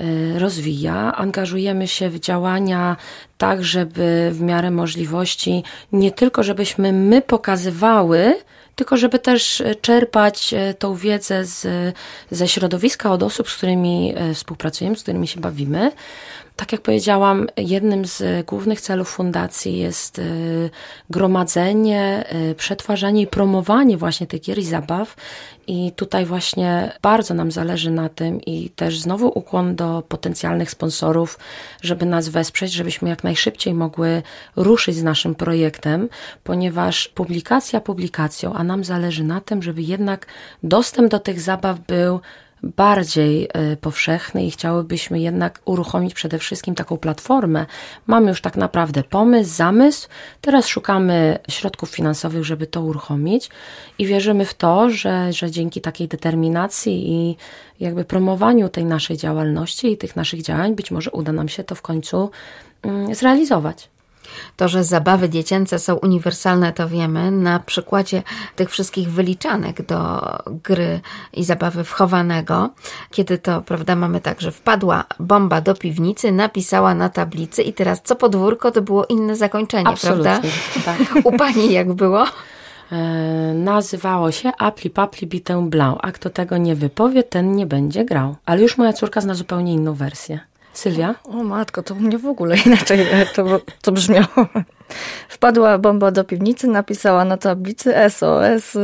y, rozwija. Angażujemy się w działania tak, żeby w miarę możliwości nie tylko, żebyśmy my pokazywały, tylko żeby też e, czerpać e, tą wiedzę z, ze środowiska, od osób, z którymi e, współpracujemy, z którymi się bawimy. Tak jak powiedziałam, jednym z głównych celów fundacji jest gromadzenie, przetwarzanie i promowanie właśnie tych gier i zabaw i tutaj właśnie bardzo nam zależy na tym i też znowu ukłon do potencjalnych sponsorów, żeby nas wesprzeć, żebyśmy jak najszybciej mogły ruszyć z naszym projektem, ponieważ publikacja publikacją, a nam zależy na tym, żeby jednak dostęp do tych zabaw był bardziej e, powszechny i chciałybyśmy jednak uruchomić przede wszystkim taką platformę. Mamy już tak naprawdę pomysł, zamysł, teraz szukamy środków finansowych, żeby to uruchomić i wierzymy w to, że, że dzięki takiej determinacji i jakby promowaniu tej naszej działalności i tych naszych działań być może uda nam się to w końcu mm, zrealizować. To, że zabawy dziecięce są uniwersalne, to wiemy na przykładzie tych wszystkich wyliczanek do gry i zabawy wchowanego, kiedy to, prawda, mamy tak, że wpadła bomba do piwnicy, napisała na tablicy i teraz co podwórko to było inne zakończenie, Absolutnie, prawda? Tak. U pani jak było? E, nazywało się Apli Papli Bitę Blanc. A kto tego nie wypowie, ten nie będzie grał. Ale już moja córka zna zupełnie inną wersję. Sylwia? O, matko, to u mnie w ogóle inaczej e, to, to brzmiało. Wpadła bomba do piwnicy, napisała na tablicy SOS.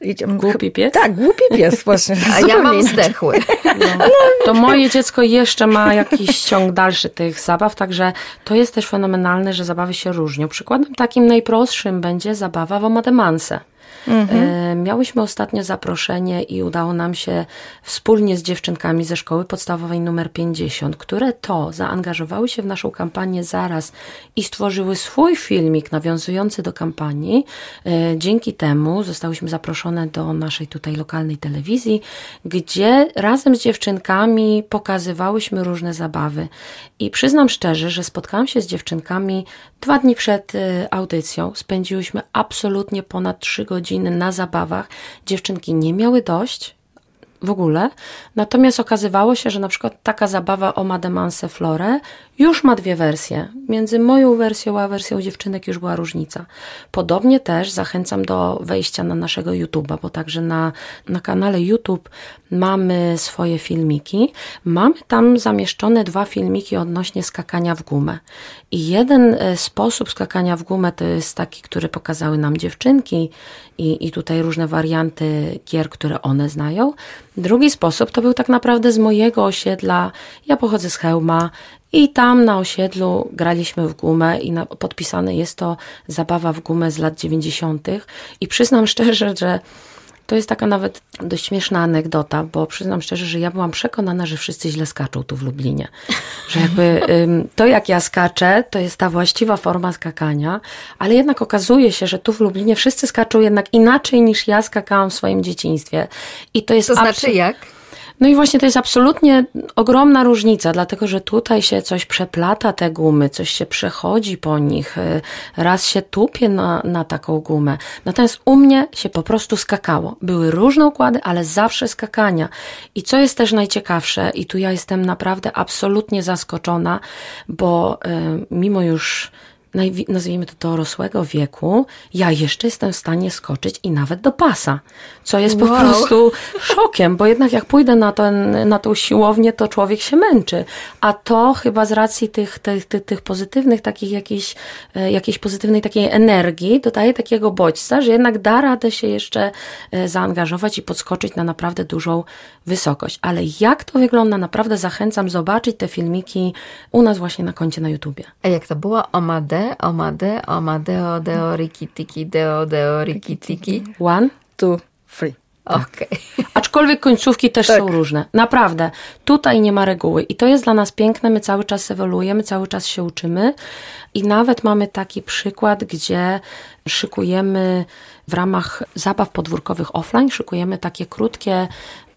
Idziemy. Głupi pies? Tak, głupi pies właśnie. A ja mam zdechły. No. To moje dziecko jeszcze ma jakiś ciąg dalszy tych zabaw, także to jest też fenomenalne, że zabawy się różnią. Przykładem takim najprostszym będzie zabawa w Omademanse. Mhm. E, miałyśmy ostatnio zaproszenie i udało nam się wspólnie z dziewczynkami ze szkoły podstawowej numer 50, które to zaangażowały się w naszą kampanię zaraz i stworzyły swój filmik nawiązujący do kampanii. E, dzięki temu zostałyśmy zaproszone do naszej tutaj lokalnej telewizji, gdzie razem z dziewczynkami pokazywałyśmy różne zabawy. I przyznam szczerze, że spotkałam się z dziewczynkami dwa dni przed e, audycją. Spędziłyśmy absolutnie ponad trzy godziny na zabawach. Dziewczynki nie miały dość. w ogóle. Natomiast okazywało się, że na przykład taka zabawa o Mademanse Flore już ma dwie wersje. Między moją wersją a wersją dziewczynek już była różnica. Podobnie też zachęcam do wejścia na naszego YouTube'a, bo także na, na kanale YouTube mamy swoje filmiki. Mamy tam zamieszczone dwa filmiki odnośnie skakania w gumę. I jeden e, sposób skakania w gumę to jest taki, który pokazały nam dziewczynki i, i tutaj różne warianty gier, które one znają. Drugi sposób to był tak naprawdę z mojego osiedla. Ja pochodzę z Chełma i tam na osiedlu graliśmy w gumę i na, podpisane jest to zabawa w gumę z lat 90. I przyznam szczerze, że to jest taka nawet dość śmieszna anegdota, bo przyznam szczerze, że ja byłam przekonana, że wszyscy źle skaczą tu w Lublinie. Że jakby to, jak ja skaczę, to jest ta właściwa forma skakania, ale jednak okazuje się, że tu w Lublinie wszyscy skaczą jednak inaczej niż ja skakałam w swoim dzieciństwie. I to jest To znaczy jak? No i właśnie to jest absolutnie ogromna różnica, dlatego że tutaj się coś przeplata te gumy, coś się przechodzi po nich, y, raz się tupie na, na taką gumę. Natomiast u mnie się po prostu skakało. Były różne układy, ale zawsze skakania. I co jest też najciekawsze, i tu ja jestem naprawdę absolutnie zaskoczona, bo y, mimo już nazwijmy to dorosłego wieku, ja jeszcze jestem w stanie skoczyć i nawet do pasa, co jest po Wow. prostu szokiem, bo jednak jak pójdę na, ten, na tą siłownię, to człowiek się męczy, a to chyba z racji tych, tych, tych, tych pozytywnych, takich jakiejś, e, jakiejś pozytywnej takiej energii, dodaje takiego bodźca, że jednak da radę się jeszcze e, zaangażować i podskoczyć na naprawdę dużą wysokość. Ale jak to wygląda, naprawdę zachęcam zobaczyć te filmiki u nas właśnie na koncie na YouTubie. A jak to było? Omade, omade, omadeo, deo, riki, tiki, deo, deo, riki, tiki. One, Tu, free. Okej. Aczkolwiek końcówki też Tak. są różne. Naprawdę. Tutaj nie ma reguły. I to jest dla nas piękne. My cały czas ewoluujemy, cały czas się uczymy. I nawet mamy taki przykład, gdzie szykujemy w ramach zabaw podwórkowych offline, szykujemy takie krótkie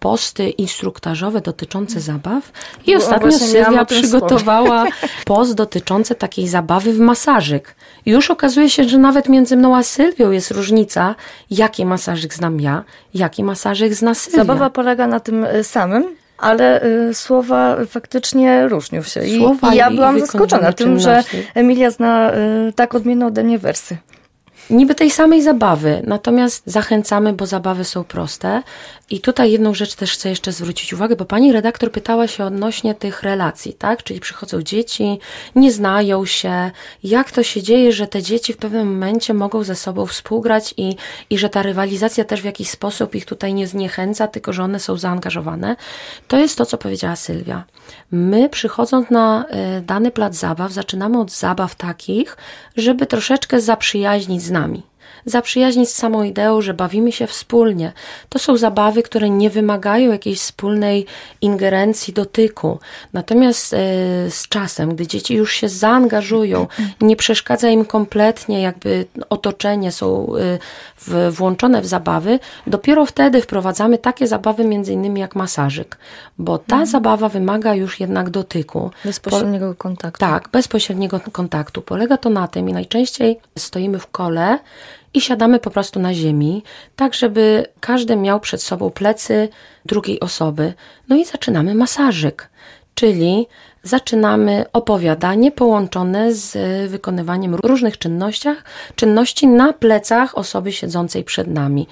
posty instruktażowe dotyczące zabaw. I No, ostatnio Sylwia przygotowała post dotyczący takiej zabawy w masażyk. I już okazuje się, że nawet między mną a Sylwią jest różnica, jaki masażyk znam ja, jaki masażyk zna Sylwia. Zabawa polega na tym y, samym, ale y, słowa faktycznie różnią się. I, Słowa i ja i byłam wykonywane zaskoczona tym, że. Emilia zna y, tak odmienne ode mnie wersy. Niby tej samej zabawy, natomiast zachęcamy, bo zabawy są proste. I tutaj jedną rzecz też chcę jeszcze zwrócić uwagę, bo pani redaktor pytała się odnośnie tych relacji, tak? Czyli przychodzą dzieci, nie znają się. Jak to się dzieje, że te dzieci w pewnym momencie mogą ze sobą współgrać i, i że ta rywalizacja też w jakiś sposób ich tutaj nie zniechęca, tylko że one są zaangażowane? To jest to, co powiedziała Sylwia. My przychodząc na y, dany plac zabaw, zaczynamy od zabaw takich, żeby troszeczkę zaprzyjaźnić z nami zaprzyjaźnić z samą ideą, że bawimy się wspólnie. To są zabawy, które nie wymagają jakiejś wspólnej ingerencji, dotyku. Natomiast e, z czasem, gdy dzieci już się zaangażują, nie przeszkadza im kompletnie jakby otoczenie, są e, w, włączone w zabawy, dopiero wtedy wprowadzamy takie zabawy między innymi jak masażyk, bo ta zabawa wymaga już jednak dotyku. Bezpośredniego kontaktu. Tak, bezpośredniego kontaktu. Polega to na tym i najczęściej stoimy w kole i siadamy po prostu na ziemi, tak żeby każdy miał przed sobą plecy drugiej osoby. No i zaczynamy masażyk, czyli zaczynamy opowiadanie połączone z wykonywaniem różnych czynnościach, czynności na plecach osoby siedzącej przed nami.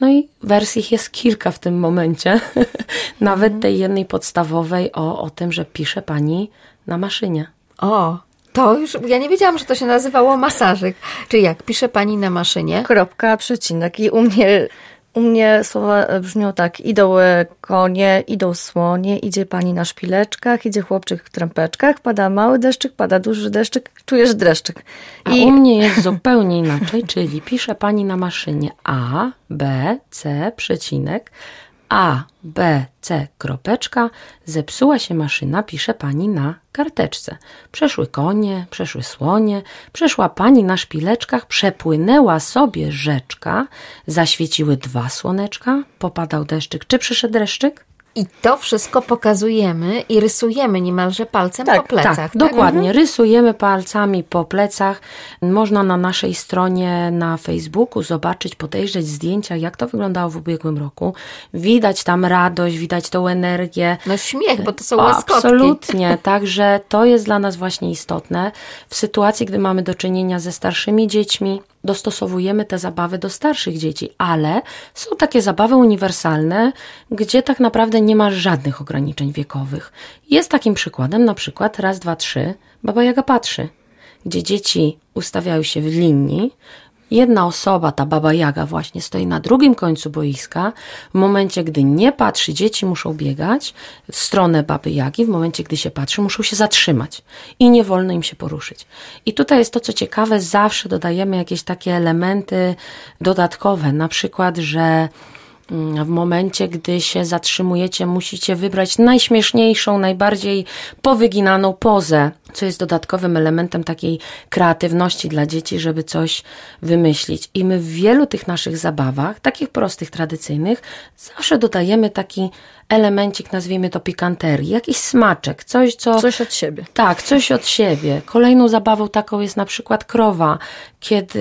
No i wersji jest kilka w tym momencie, nawet tej jednej podstawowej o, o tym, że pisze pani na maszynie. O, to już, ja nie wiedziałam, że to się nazywało masażyk. Czy jak pisze pani na maszynie? Kropka, przecinek. I u mnie, u mnie słowa brzmią tak. Idą e, konie, idą słonie, idzie pani na szpileczkach, idzie chłopczyk w trampeczkach, pada mały deszczyk, pada duży deszczyk, czujesz dreszczyk. A u mnie jest zupełnie inaczej, czyli pisze pani na maszynie A, B, C, przecinek, A, B, C, kropeczka, zepsuła się maszyna, pisze pani na karteczce. Przeszły konie, przeszły słonie, przeszła pani na szpileczkach, przepłynęła sobie rzeczka, zaświeciły dwa słoneczka, popadał deszczyk. Czy przyszedł deszczyk? I to wszystko pokazujemy i rysujemy niemalże palcem Tak, po plecach. Tak, dokładnie. Rysujemy palcami po plecach. Można na naszej stronie na Facebooku zobaczyć, podejrzeć zdjęcia, jak to wyglądało w ubiegłym roku. Widać tam radość, widać tą energię. No śmiech, bo to są O, łaskotki. Absolutnie, także to jest dla nas właśnie istotne. W sytuacji, gdy mamy do czynienia ze starszymi dziećmi, dostosowujemy te zabawy do starszych dzieci, ale są takie zabawy uniwersalne, gdzie tak naprawdę nie ma żadnych ograniczeń wiekowych. Jest takim przykładem na przykład raz, dwa, trzy, Baba Jaga patrzy, gdzie dzieci ustawiają się w linii, Jedna osoba, ta baba Jaga, właśnie stoi na drugim końcu boiska. W momencie, gdy nie patrzy, dzieci muszą biegać w stronę baby Jagi. W momencie, gdy się patrzy, muszą się zatrzymać i nie wolno im się poruszyć. I tutaj jest to, co ciekawe, zawsze dodajemy jakieś takie elementy dodatkowe, na przykład, że w momencie, gdy się zatrzymujecie, musicie wybrać najśmieszniejszą, najbardziej powyginaną pozę, co jest dodatkowym elementem takiej kreatywności dla dzieci, żeby coś wymyślić. I my w wielu tych naszych zabawach, takich prostych, tradycyjnych, zawsze dodajemy taki elemencik, nazwijmy to pikanterii, jakiś smaczek, coś, co... Coś od siebie. Tak, coś od siebie. Kolejną zabawą taką jest na przykład krowa, kiedy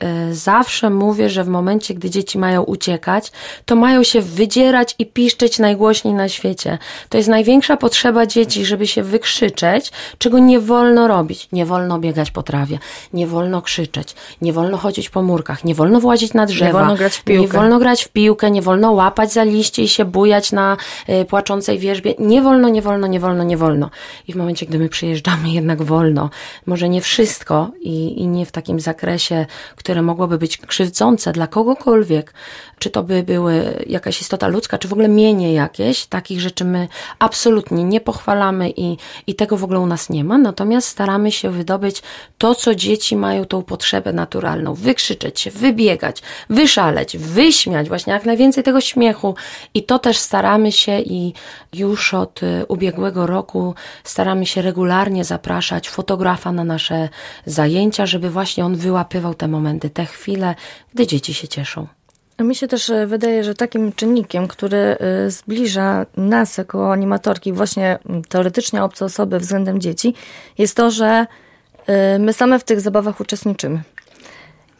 e, zawsze mówię, że w momencie, gdy dzieci mają uciekać, to mają się wydzierać i piszczeć najgłośniej na świecie. To jest największa potrzeba dzieci, żeby się wykrzyczeć, czego nie wolno robić. Nie wolno biegać po trawie, nie wolno krzyczeć, nie wolno chodzić po murkach, nie wolno włazić na drzewa, wolno grać w piłkę. nie wolno grać w piłkę, nie wolno łapać za liście i się bujać na płaczącej wierzbie. Nie wolno, nie wolno, nie wolno, nie wolno. I w momencie, gdy my przyjeżdżamy, jednak wolno. Może nie wszystko i, i nie w takim zakresie, które mogłoby być krzywdzące dla kogokolwiek, czy to by były jakaś istota ludzka, czy w ogóle mienie jakieś, takich rzeczy my absolutnie nie pochwalamy i, i tego w ogóle u nas nie ma, natomiast staramy się wydobyć to, co dzieci mają tą potrzebę naturalną, wykrzyczeć się, wybiegać, wyszaleć, wyśmiać, właśnie jak najwięcej tego śmiechu i to też staramy się i już od y, ubiegłego roku staramy się regularnie zapraszać fotografa na nasze zajęcia, żeby właśnie on wyłapywał te momenty, te chwile, gdy dzieci się cieszą. Mi się też e, wydaje, że takim czynnikiem, który e, zbliża nas jako animatorki, właśnie m, teoretycznie obce osoby względem dzieci, jest to, że my same w tych zabawach uczestniczymy.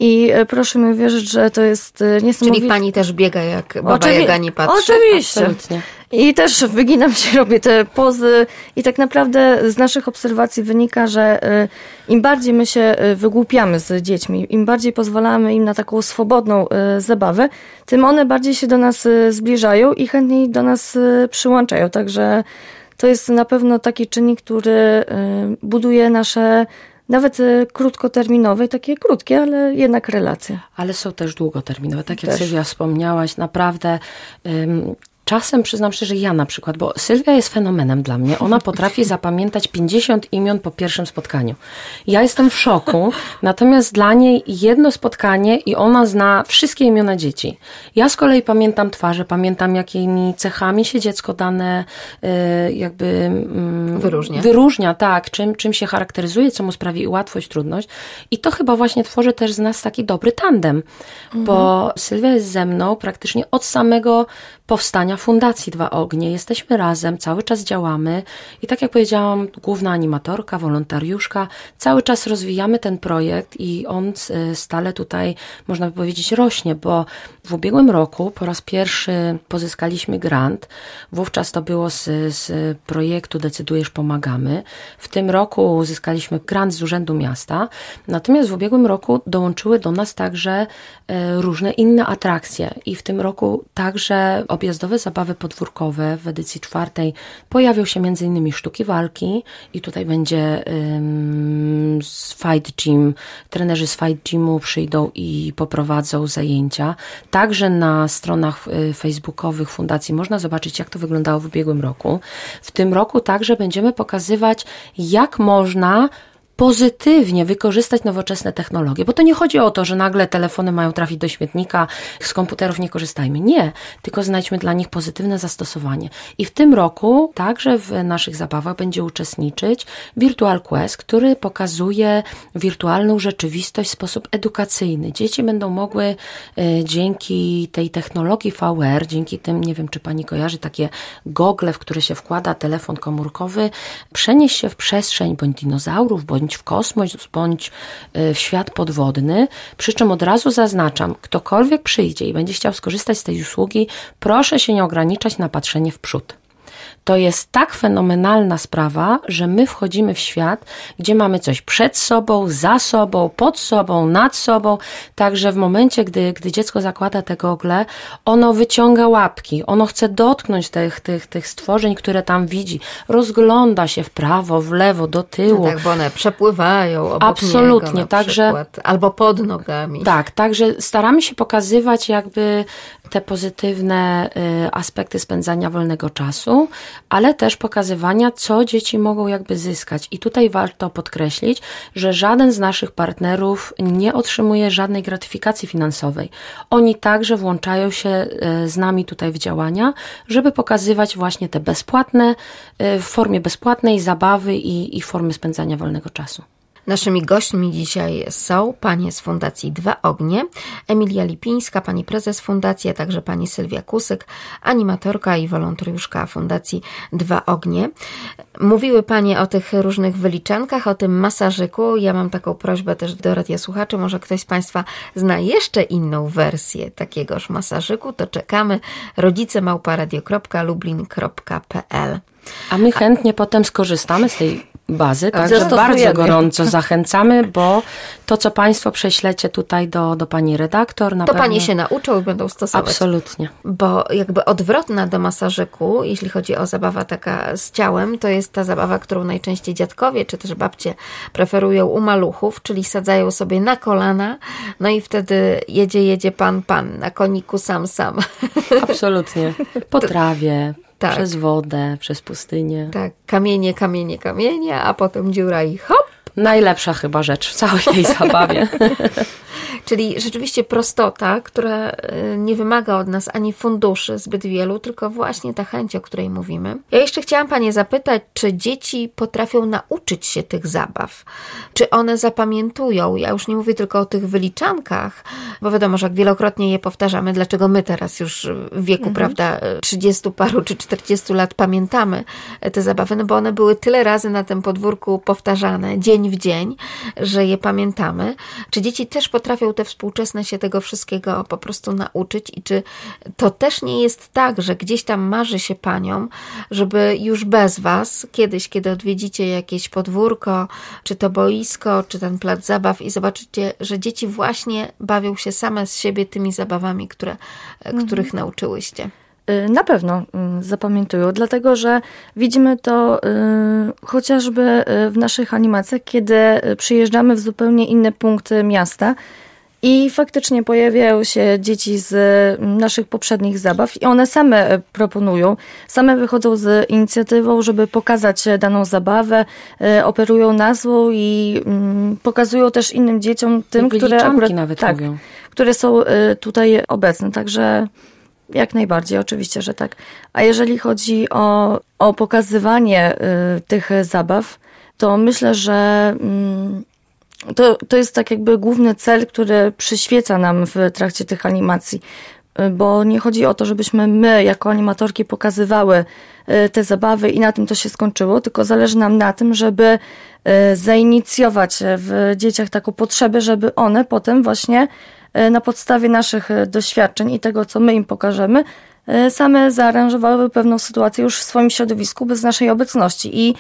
I e, proszę mi wierzyć, że to jest e, niesamowite. Czyli pani też biega jak baba Oczywi- Jaga nie patrzy. Oczywiście. Absolutnie. I też wyginam się, robię te pozy i tak naprawdę z naszych obserwacji wynika, że y, im bardziej my się wygłupiamy z dziećmi, im bardziej pozwalamy im na taką swobodną zabawę, tym one bardziej się do nas zbliżają i chętniej do nas przyłączają. Także to jest na pewno taki czynnik, który buduje nasze nawet y, krótkoterminowe, takie krótkie, ale jednak relacje. Ale są też długoterminowe. Tak jak Też. Sylwia wspomniałaś, naprawdę. ym, Czasem przyznam szczerze, ja na przykład, bo Sylwia jest fenomenem dla mnie. Ona potrafi zapamiętać 50 imion po pierwszym spotkaniu. Ja jestem w szoku, natomiast dla niej jedno spotkanie i ona zna wszystkie imiona dzieci. Ja z kolei pamiętam twarze, pamiętam jakimi cechami się dziecko dane y, jakby mm, Wyróżnia. Wyróżnia, tak, czym, czym się charakteryzuje, co mu sprawi łatwość, trudność. I to chyba właśnie tworzy też z nas taki dobry tandem, bo Sylwia jest ze mną praktycznie od samego powstania Fundacji Dwa Ognie. Jesteśmy razem, cały czas działamy i tak jak powiedziałam, główna animatorka, wolontariuszka, cały czas rozwijamy ten projekt i on y, stale tutaj, można by powiedzieć, rośnie, bo w ubiegłym roku po raz pierwszy pozyskaliśmy grant. Wówczas to było z, z projektu Decydujesz, pomagamy. W tym roku uzyskaliśmy grant z Urzędu Miasta. Natomiast w ubiegłym roku dołączyły do nas także e, różne inne atrakcje i w tym roku także objazdowe zabawy podwórkowe w edycji czwartej pojawią się innymi sztuki walki i tutaj będzie ym, z Fight Gym, trenerzy z Fight Gymu przyjdą i poprowadzą zajęcia. Także na stronach y, facebookowych fundacji można zobaczyć, jak to wyglądało w ubiegłym roku. W tym roku także będziemy pokazywać, jak można pozytywnie wykorzystać nowoczesne technologie, bo to nie chodzi o to, że nagle telefony mają trafić do śmietnika, z komputerów nie korzystajmy. Nie, tylko znajdźmy dla nich pozytywne zastosowanie. I w tym roku także w naszych zabawach będzie uczestniczyć Virtual Quest, który pokazuje wirtualną rzeczywistość w sposób edukacyjny. Dzieci będą mogły e, dzięki tej technologii VR, dzięki tym, nie wiem czy pani kojarzy, takie gogle, w które się wkłada telefon komórkowy, przenieść się w przestrzeń bądź dinozaurów, bądź bądź w kosmos, bądź y, w świat podwodny. Przy czym od razu zaznaczam, ktokolwiek przyjdzie i będzie chciał skorzystać z tej usługi, proszę się nie ograniczać na patrzenie w przód to jest tak fenomenalna sprawa, że my wchodzimy w świat, gdzie mamy coś przed sobą, za sobą, pod sobą, nad sobą. Także w momencie, gdy, gdy dziecko zakłada te gogle, ono wyciąga łapki, ono chce dotknąć tych, tych, tych stworzeń, które tam widzi, rozgląda się w prawo, w lewo, do tyłu. No tak, bo one przepływają obok Absolutnie, niego także przykład, albo pod nogami. Tak, także staramy się pokazywać jakby te pozytywne y, aspekty spędzania wolnego czasu, ale też pokazywania, co dzieci mogą jakby zyskać. I tutaj warto podkreślić, że żaden z naszych partnerów nie otrzymuje żadnej gratyfikacji finansowej. Oni także włączają się y, z nami tutaj w działania, żeby pokazywać właśnie te bezpłatne, y, w formie bezpłatnej zabawy i, i formy spędzania wolnego czasu. Naszymi gośćmi dzisiaj są panie z Fundacji Dwa Ognie, Emilia Lipińska, pani prezes Fundacji, a także pani Sylwia Kusyk, animatorka i wolontariuszka Fundacji Dwa Ognie. Mówiły panie o tych różnych wyliczankach, o tym masażyku. Ja mam taką prośbę też do radiosłuchaczy, może ktoś z państwa zna jeszcze inną wersję takiegoż masażyku, to czekamy rodzicemałparadio.lublin.pl A my chętnie a... potem skorzystamy z tej bazy, także tak, bardzo gorąco zachęcamy, bo to, co Państwo prześlecie tutaj do, do Pani redaktor, na To pewno... Panie się nauczą i będą stosować. Absolutnie. Bo jakby odwrotna do masażyku, jeśli chodzi o zabawę taka z ciałem, to jest ta zabawa, którą najczęściej dziadkowie czy też babcie preferują u maluchów, czyli sadzają sobie na kolana, no i wtedy jedzie, jedzie pan, pan, na koniku sam, sam. Absolutnie. Po trawie, tak. Przez wodę, przez pustynię. Tak, kamienie, kamienie, kamienie, a potem dziura i hop. Najlepsza chyba rzecz w całej tej zabawie. Czyli rzeczywiście prostota, która y, nie wymaga od nas ani funduszy zbyt wielu, tylko właśnie ta chęć, o której mówimy. Ja jeszcze chciałam Panie zapytać, czy dzieci potrafią nauczyć się tych zabaw? Czy one zapamiętują? Ja już nie mówię tylko o tych wyliczankach, bo wiadomo, że jak wielokrotnie je powtarzamy, dlaczego my teraz już w wieku, mhm. prawda, 30 paru czy 40 lat pamiętamy te zabawy, no bo one były tyle razy na tym podwórku powtarzane, dzień w dzień, że je pamiętamy. Czy dzieci też potrafią te współczesne się tego wszystkiego po prostu nauczyć i czy to też nie jest tak, że gdzieś tam marzy się paniom, żeby już bez was, kiedyś, kiedy odwiedzicie jakieś podwórko, czy to boisko, czy ten plac zabaw i zobaczycie, że dzieci właśnie bawią się same z siebie tymi zabawami, które, mhm. których nauczyłyście. Y, na pewno y, zapamiętują, dlatego że widzimy to y, chociażby w naszych animacjach, kiedy przyjeżdżamy w zupełnie inne punkty miasta i faktycznie pojawiają się dzieci z naszych poprzednich zabaw i one same proponują, same wychodzą z inicjatywą, żeby pokazać daną zabawę, operują nazwą i mm, pokazują też innym dzieciom, tym, które akurat, nawet tak, mówią. które są tutaj obecne. Także jak najbardziej, oczywiście, że tak. A jeżeli chodzi o, o pokazywanie y, tych zabaw, to myślę, że y, to, to jest tak jakby główny cel, który przyświeca nam w trakcie tych animacji. Y, bo nie chodzi o to, żebyśmy my, jako animatorki, pokazywały y, te zabawy i na tym to się skończyło, tylko zależy nam na tym, żeby y, zainicjować w dzieciach taką potrzebę, żeby one potem właśnie na podstawie naszych e, doświadczeń i tego, co my im pokażemy, e, same zaaranżowały pewną sytuację już w swoim środowisku bez naszej obecności. I,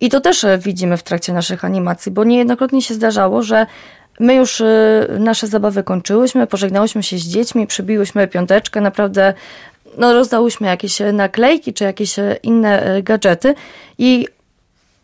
i to też widzimy w trakcie naszych animacji, bo niejednokrotnie się zdarzało, że my już nasze zabawy kończyłyśmy, pożegnałyśmy się z dziećmi, przybiłyśmy piąteczkę, naprawdę no, rozdałyśmy jakieś naklejki czy jakieś inne gadżety i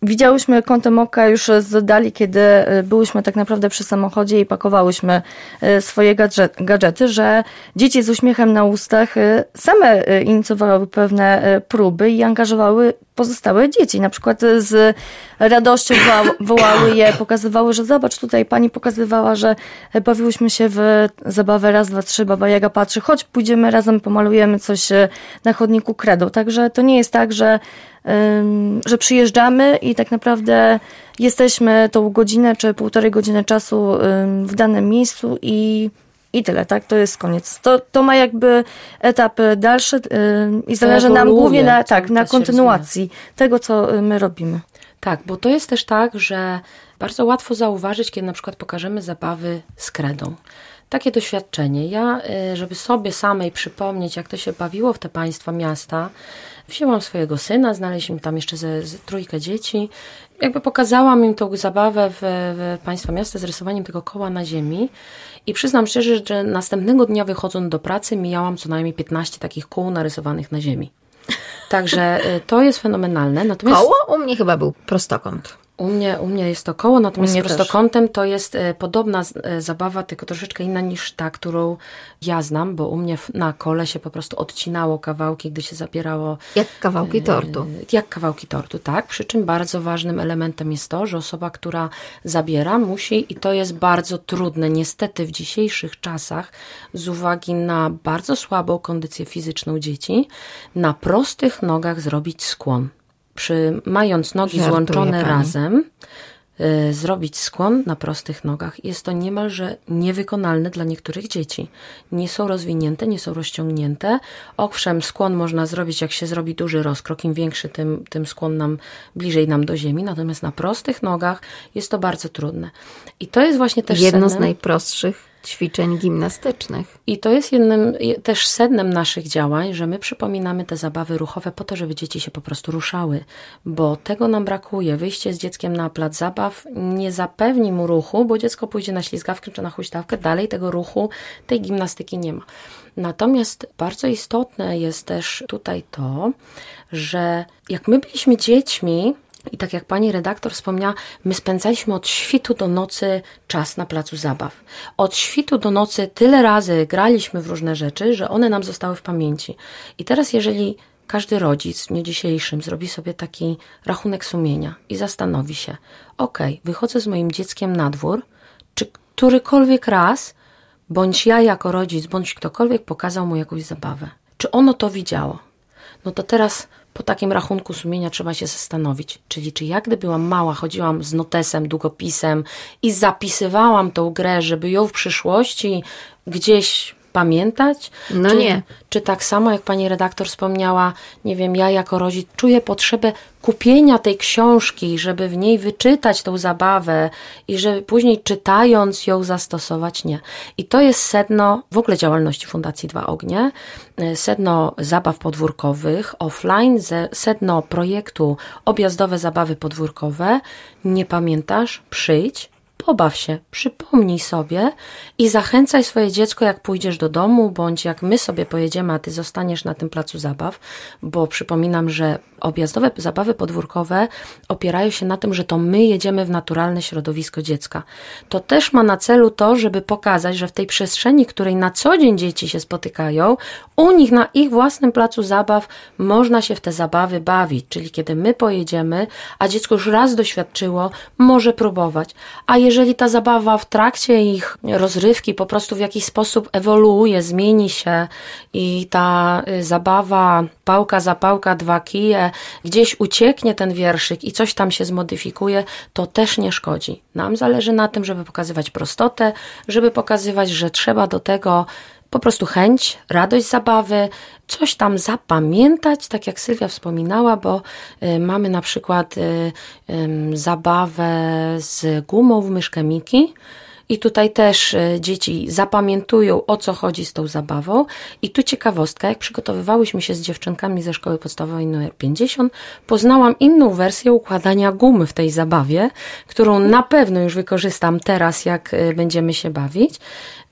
Widziałyśmy kątem oka już z dali, kiedy e, byłyśmy tak naprawdę przy samochodzie i pakowałyśmy e, swoje gadżety, że dzieci z uśmiechem na ustach e, same inicjowały pewne próby i angażowały pozostałe dzieci. Na przykład z radością woła- wołały je, pokazywały, że zobacz, tutaj pani pokazywała, że bawiłyśmy się w zabawę raz, dwa, trzy, baba Jaga patrzy, chodź pójdziemy razem, pomalujemy coś na chodniku kredą. Także to nie jest tak, że, że przyjeżdżamy i tak naprawdę jesteśmy tą godzinę czy półtorej godziny czasu w danym miejscu i i tyle, tak? To jest koniec. To, to ma jakby etap dalszy i zależy nam głównie na, tak, na kontynuacji tego, co y, my robimy. Tak, bo to jest też tak, że bardzo łatwo zauważyć, kiedy na przykład pokażemy zabawy z kredą. Takie doświadczenie. Ja, y, żeby sobie samej przypomnieć, jak to się bawiło w te państwa miasta, wzięłam swojego syna, znaleźliśmy tam jeszcze ze, ze trójkę dzieci. Jakby pokazałam im tą zabawę w, w państwa miasta z rysowaniem tego koła na ziemi. I przyznam szczerze, że następnego dnia wychodząc do pracy mijałam co najmniej 15 takich kół narysowanych na ziemi. Także y, to jest fenomenalne. Natomiast Koło? U mnie chyba był prostokąt. U mnie, u mnie jest to koło, natomiast z też. prostokątem to jest e, podobna e, zabawa, tylko troszeczkę inna niż ta, którą ja znam, bo u mnie na kole się po prostu odcinało kawałki, gdy się zabierało Jak kawałki e, tortu. Jak kawałki tortu, tak. Przy czym bardzo ważnym elementem jest to, że osoba, która zabiera, musi, i to jest bardzo trudne, niestety w dzisiejszych czasach, z uwagi na bardzo słabą kondycję fizyczną dzieci, na prostych nogach zrobić skłon. Przy, mając nogi Żartuje złączone pani. razem, y, zrobić skłon na prostych nogach. Jest to niemalże niewykonalne dla niektórych dzieci. Nie są rozwinięte, nie są rozciągnięte. Owszem, skłon można zrobić, jak się zrobi duży rozkrok. Im większy, tym, tym skłon nam bliżej nam do ziemi. Natomiast na prostych nogach jest to bardzo trudne. I to jest właśnie też Jedno z najprostszych ćwiczeń gimnastycznych. i to jest jednym je- też sednem naszych działań, że my przypominamy te zabawy ruchowe po to, żeby dzieci się po prostu ruszały, bo tego nam brakuje. Wyjście z dzieckiem na plac zabaw nie zapewni mu ruchu, bo dziecko pójdzie na ślizgawkę czy na huśtawkę, dalej tego ruchu, tej gimnastyki nie ma. Natomiast bardzo istotne jest też tutaj to, że jak my byliśmy dziećmi, i tak jak pani redaktor wspomniała, my spędzaliśmy od świtu do nocy czas na placu zabaw. Od świtu do nocy tyle razy graliśmy w różne rzeczy, że one nam zostały w pamięci. I teraz, jeżeli każdy rodzic w dniu dzisiejszym zrobi sobie taki rachunek sumienia i zastanowi się, ok, wychodzę z moim dzieckiem na dwór, czy którykolwiek raz, bądź ja jako rodzic, bądź ktokolwiek pokazał mu jakąś zabawę. Czy ono to widziało? No to teraz po takim rachunku sumienia trzeba się zastanowić. Czyli czy ja, gdy byłam mała, chodziłam z notesem, długopisem i zapisywałam tą grę, żeby ją w przyszłości gdzieś pamiętać? No czy, nie. Czy tak samo, jak pani redaktor wspomniała, nie wiem, ja jako rodzic czuję potrzebę kupienia tej książki, żeby w niej wyczytać tą zabawę i żeby później czytając ją zastosować? Nie. I to jest sedno w ogóle działalności Fundacji Dwa Ognie, y, sedno zabaw podwórkowych offline, sedno projektu Objazdowe Zabawy Podwórkowe. Nie pamiętasz? Przyjdź, pobaw się, przypomnij sobie i zachęcaj swoje dziecko, jak pójdziesz do domu, bądź jak my sobie pojedziemy, a ty zostaniesz na tym placu zabaw, bo przypominam, że objazdowe zabawy podwórkowe opierają się na tym, że to my jedziemy w naturalne środowisko dziecka. To też ma na celu to, żeby pokazać, że w tej przestrzeni, której na co dzień dzieci się spotykają, u nich na ich własnym placu zabaw można się w te zabawy bawić. Czyli kiedy my pojedziemy, a dziecko już raz doświadczyło, może próbować. A jeżeli ta zabawa w trakcie ich rozrywki po prostu w jakiś sposób ewoluuje, zmieni się i ta y, zabawa pałka za pałka, dwa kije, gdzieś ucieknie ten wierszyk i coś tam się zmodyfikuje, to też nie szkodzi. Nam zależy na tym, żeby pokazywać prostotę, żeby pokazywać, że trzeba do tego po prostu chęć, radość zabawy, coś tam zapamiętać, tak jak Sylwia wspominała, bo y, mamy na przykład y, zabawę z gumą w myszkę Miki. I tutaj też y, dzieci zapamiętują, o co chodzi z tą zabawą. I tu ciekawostka, jak przygotowywałyśmy się z dziewczynkami ze szkoły podstawowej numer 50, poznałam inną wersję układania gumy w tej zabawie, którą na pewno już wykorzystam teraz, jak y, będziemy się bawić.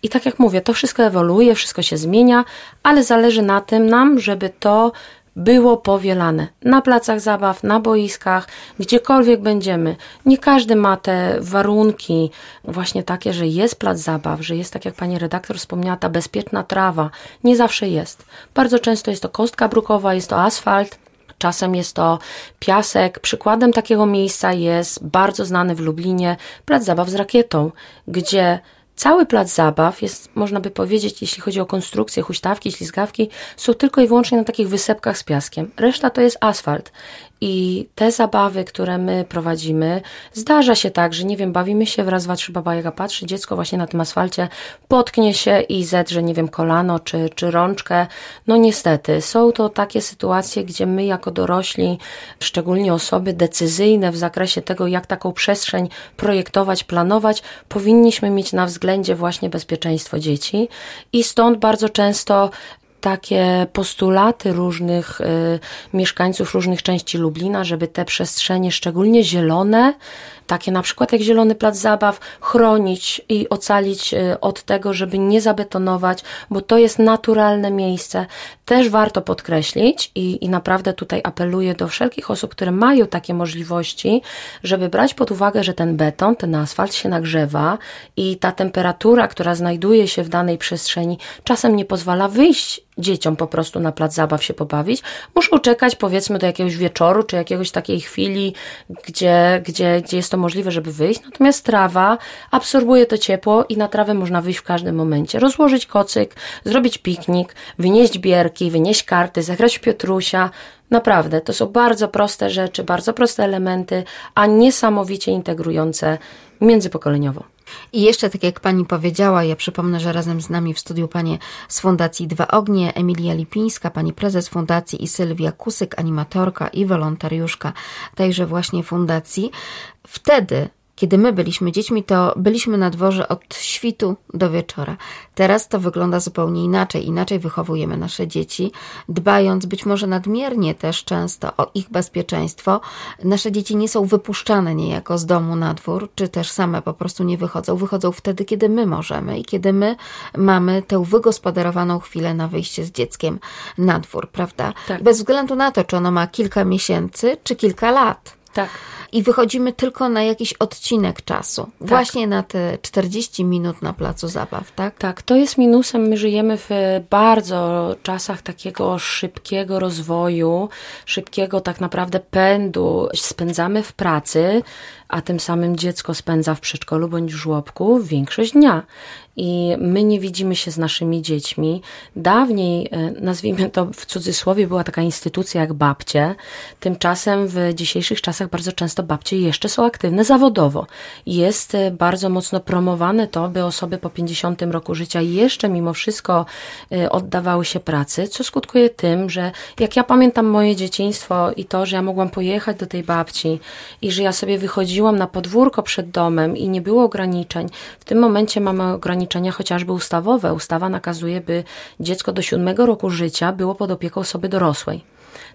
I tak jak mówię, to wszystko ewoluuje, wszystko się zmienia, ale zależy na tym nam, żeby to było powielane na placach zabaw, na boiskach, gdziekolwiek będziemy. Nie każdy ma te warunki właśnie takie, że jest plac zabaw, że jest, tak jak pani redaktor wspomniała, ta bezpieczna trawa. Nie zawsze jest. Bardzo często jest to kostka brukowa, jest to asfalt, czasem jest to piasek. Przykładem takiego miejsca jest bardzo znany w Lublinie plac zabaw z rakietą, gdzie Cały plac zabaw jest, można by powiedzieć, jeśli chodzi o konstrukcję, huśtawki, ślizgawki, są tylko i wyłącznie na takich wysepkach z piaskiem. Reszta to jest asfalt. I te zabawy, które my prowadzimy, zdarza się tak, że nie wiem, bawimy się wraz, dwa, trzy baba patrzy, dziecko właśnie na tym asfalcie potknie się i zedrze, nie wiem, kolano czy, czy rączkę. No niestety, są to takie sytuacje, gdzie my jako dorośli, szczególnie osoby decyzyjne w zakresie tego, jak taką przestrzeń projektować, planować, powinniśmy mieć na względzie właśnie bezpieczeństwo dzieci i stąd bardzo często takie postulaty różnych y, mieszkańców różnych części Lublina, żeby te przestrzenie, szczególnie zielone, takie na przykład jak Zielony Plac Zabaw, chronić i ocalić y, od tego, żeby nie zabetonować, bo to jest naturalne miejsce. Też warto podkreślić i, i naprawdę tutaj apeluję do wszelkich osób, które mają takie możliwości, żeby brać pod uwagę, że ten beton, ten asfalt się nagrzewa i ta temperatura, która znajduje się w danej przestrzeni, czasem nie pozwala wyjść dzieciom po prostu na plac zabaw się pobawić. Muszą czekać powiedzmy do jakiegoś wieczoru, czy jakiegoś takiej chwili, gdzie, gdzie, gdzie jest to możliwe, żeby wyjść. Natomiast trawa absorbuje to ciepło i na trawę można wyjść w każdym momencie. Rozłożyć kocyk, zrobić piknik, wynieść bierki, wynieść karty, zagrać w Piotrusia. Naprawdę, to są bardzo proste rzeczy, bardzo proste elementy, a niesamowicie integrujące międzypokoleniowo. I jeszcze, tak jak pani powiedziała, ja przypomnę, że razem z nami w studiu panie z Fundacji Dwa Ognie, Emilia Lipińska, pani prezes Fundacji i Sylwia Kusyk, animatorka i wolontariuszka tejże właśnie fundacji. Wtedy kiedy my byliśmy dziećmi, to byliśmy na dworze od świtu do wieczora. Teraz to wygląda zupełnie inaczej. Inaczej wychowujemy nasze dzieci, dbając być może nadmiernie też często o ich bezpieczeństwo. Nasze dzieci nie są wypuszczane niejako z domu na dwór, czy też same po prostu nie wychodzą. Wychodzą wtedy, kiedy my możemy i kiedy my mamy tę wygospodarowaną chwilę na wyjście z dzieckiem na dwór, prawda? Tak. Bez względu na to, czy ono ma kilka miesięcy, czy kilka lat. Tak i wychodzimy tylko na jakiś odcinek czasu. Tak. Właśnie na te 40 minut na placu zabaw, tak? Tak, to jest minusem. My żyjemy w bardzo czasach takiego szybkiego rozwoju, szybkiego tak naprawdę pędu. Spędzamy w pracy, a tym samym dziecko spędza w przedszkolu bądź żłobku większość dnia i my nie widzimy się z naszymi dziećmi. Dawniej, e, nazwijmy to w cudzysłowie, była taka instytucja jak babcie. Tymczasem w dzisiejszych czasach bardzo często babcie jeszcze są aktywne zawodowo. Jest e, bardzo mocno promowane to, by osoby po 50 roku życia jeszcze mimo wszystko e, oddawały się pracy, co skutkuje tym, że jak ja pamiętam moje dzieciństwo i to, że ja mogłam pojechać do tej babci i że ja sobie wychodziłam na podwórko przed domem i nie było ograniczeń, w tym momencie mamy ograniczenia ograniczenia chociażby ustawowe. Ustawa nakazuje, by dziecko do siódmego roku życia było pod opieką osoby dorosłej.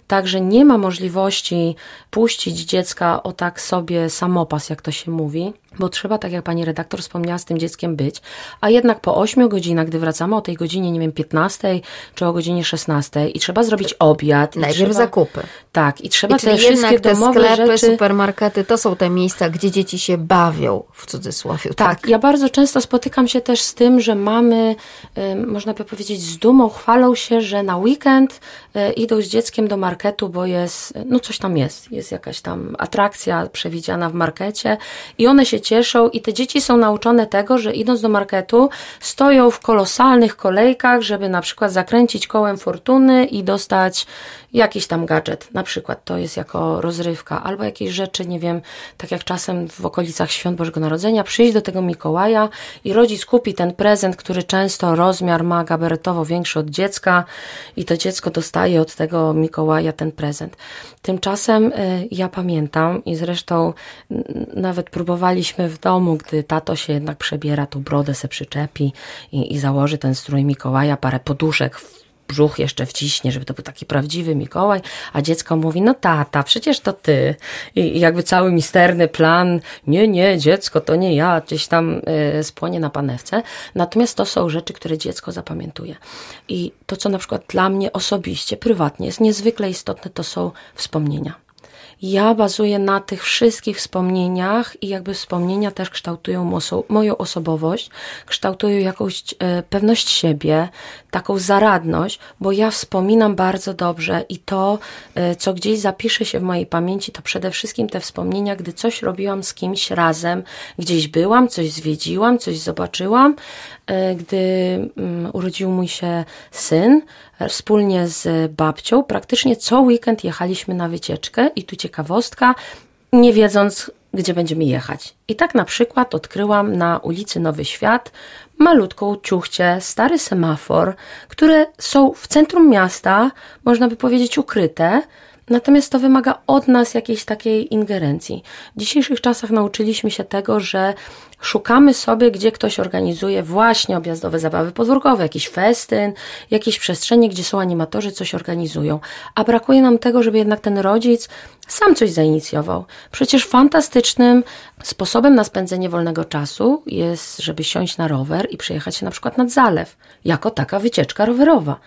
Także nie ma możliwości puścić dziecka o tak sobie samopas, jak to się mówi, bo trzeba, tak jak pani redaktor wspomniała, z tym dzieckiem być. A jednak po 8 godzinach, gdy wracamy o tej godzinie, nie wiem, 15 czy o godzinie 16 i trzeba zrobić obiad. Najpierw trzeba, zakupy. Tak, i trzeba I te wszystkie te domowe sklepy, rzeczy... supermarkety to są te miejsca, gdzie dzieci się bawią, w cudzysłowie. Tak, tak, ja bardzo często spotykam się też z tym, że mamy, można by powiedzieć, z dumą chwalą się, że na weekend y, idą z dzieckiem do marketu, bo jest, no coś tam jest, jest jakaś tam atrakcja przewidziana w markecie i one się cieszą i te dzieci są nauczone tego, że idąc do marketu stoją w kolosalnych kolejkach, żeby na przykład zakręcić kołem fortuny i dostać jakiś tam gadżet. Na przykład to jest jako rozrywka albo jakieś rzeczy, nie wiem, tak jak czasem w okolicach świąt Bożego Narodzenia, przyjść do tego Mikołaja i rodzic kupi ten prezent, który często rozmiar ma gabaretowo większy od dziecka i to dziecko dostaje od tego Mikołaja ten prezent. Tymczasem y, ja pamiętam i zresztą nawet próbowaliśmy w domu, gdy tato się jednak przebiera, tą brodę se przyczepi i, i założy ten strój Mikołaja, parę poduszek brzuch jeszcze wciśnie, żeby to był taki prawdziwy Mikołaj, a dziecko mówi, no tata, przecież to ty. I jakby cały misterny plan, nie, nie, dziecko, to nie ja, gdzieś tam y, spłonie na panewce. Natomiast to są rzeczy, które dziecko zapamiętuje. I to, co na przykład dla mnie osobiście, prywatnie jest niezwykle istotne, to są wspomnienia. ja bazuję na tych wszystkich wspomnieniach i jakby wspomnienia też kształtują moją osobowość, kształtują jakąś e, pewność siebie, taką zaradność, bo ja wspominam bardzo dobrze i to, e, co gdzieś zapisze się w mojej pamięci, to przede wszystkim te wspomnienia, gdy coś robiłam z kimś razem, gdzieś byłam, coś zwiedziłam, coś zobaczyłam, e, gdy mm, urodził mój się syn, e, wspólnie z babcią, praktycznie co weekend jechaliśmy na wycieczkę i tu ciekawostka, nie wiedząc, gdzie będziemy jechać. I tak na przykład odkryłam na ulicy Nowy Świat malutką ciuchcie, stary semafor, które są w centrum miasta, można by powiedzieć ukryte, Natomiast to wymaga od nas jakiejś takiej ingerencji. W dzisiejszych czasach nauczyliśmy się tego, że szukamy sobie, gdzie ktoś organizuje właśnie objazdowe zabawy podwórkowe, jakiś festyn, jakieś przestrzenie, gdzie są animatorzy, coś organizują. A brakuje nam tego, żeby jednak ten rodzic sam coś zainicjował. Przecież fantastycznym sposobem na spędzenie wolnego czasu jest, żeby siąść na rower i przyjechać się na przykład nad zalew, jako taka wycieczka rowerowa.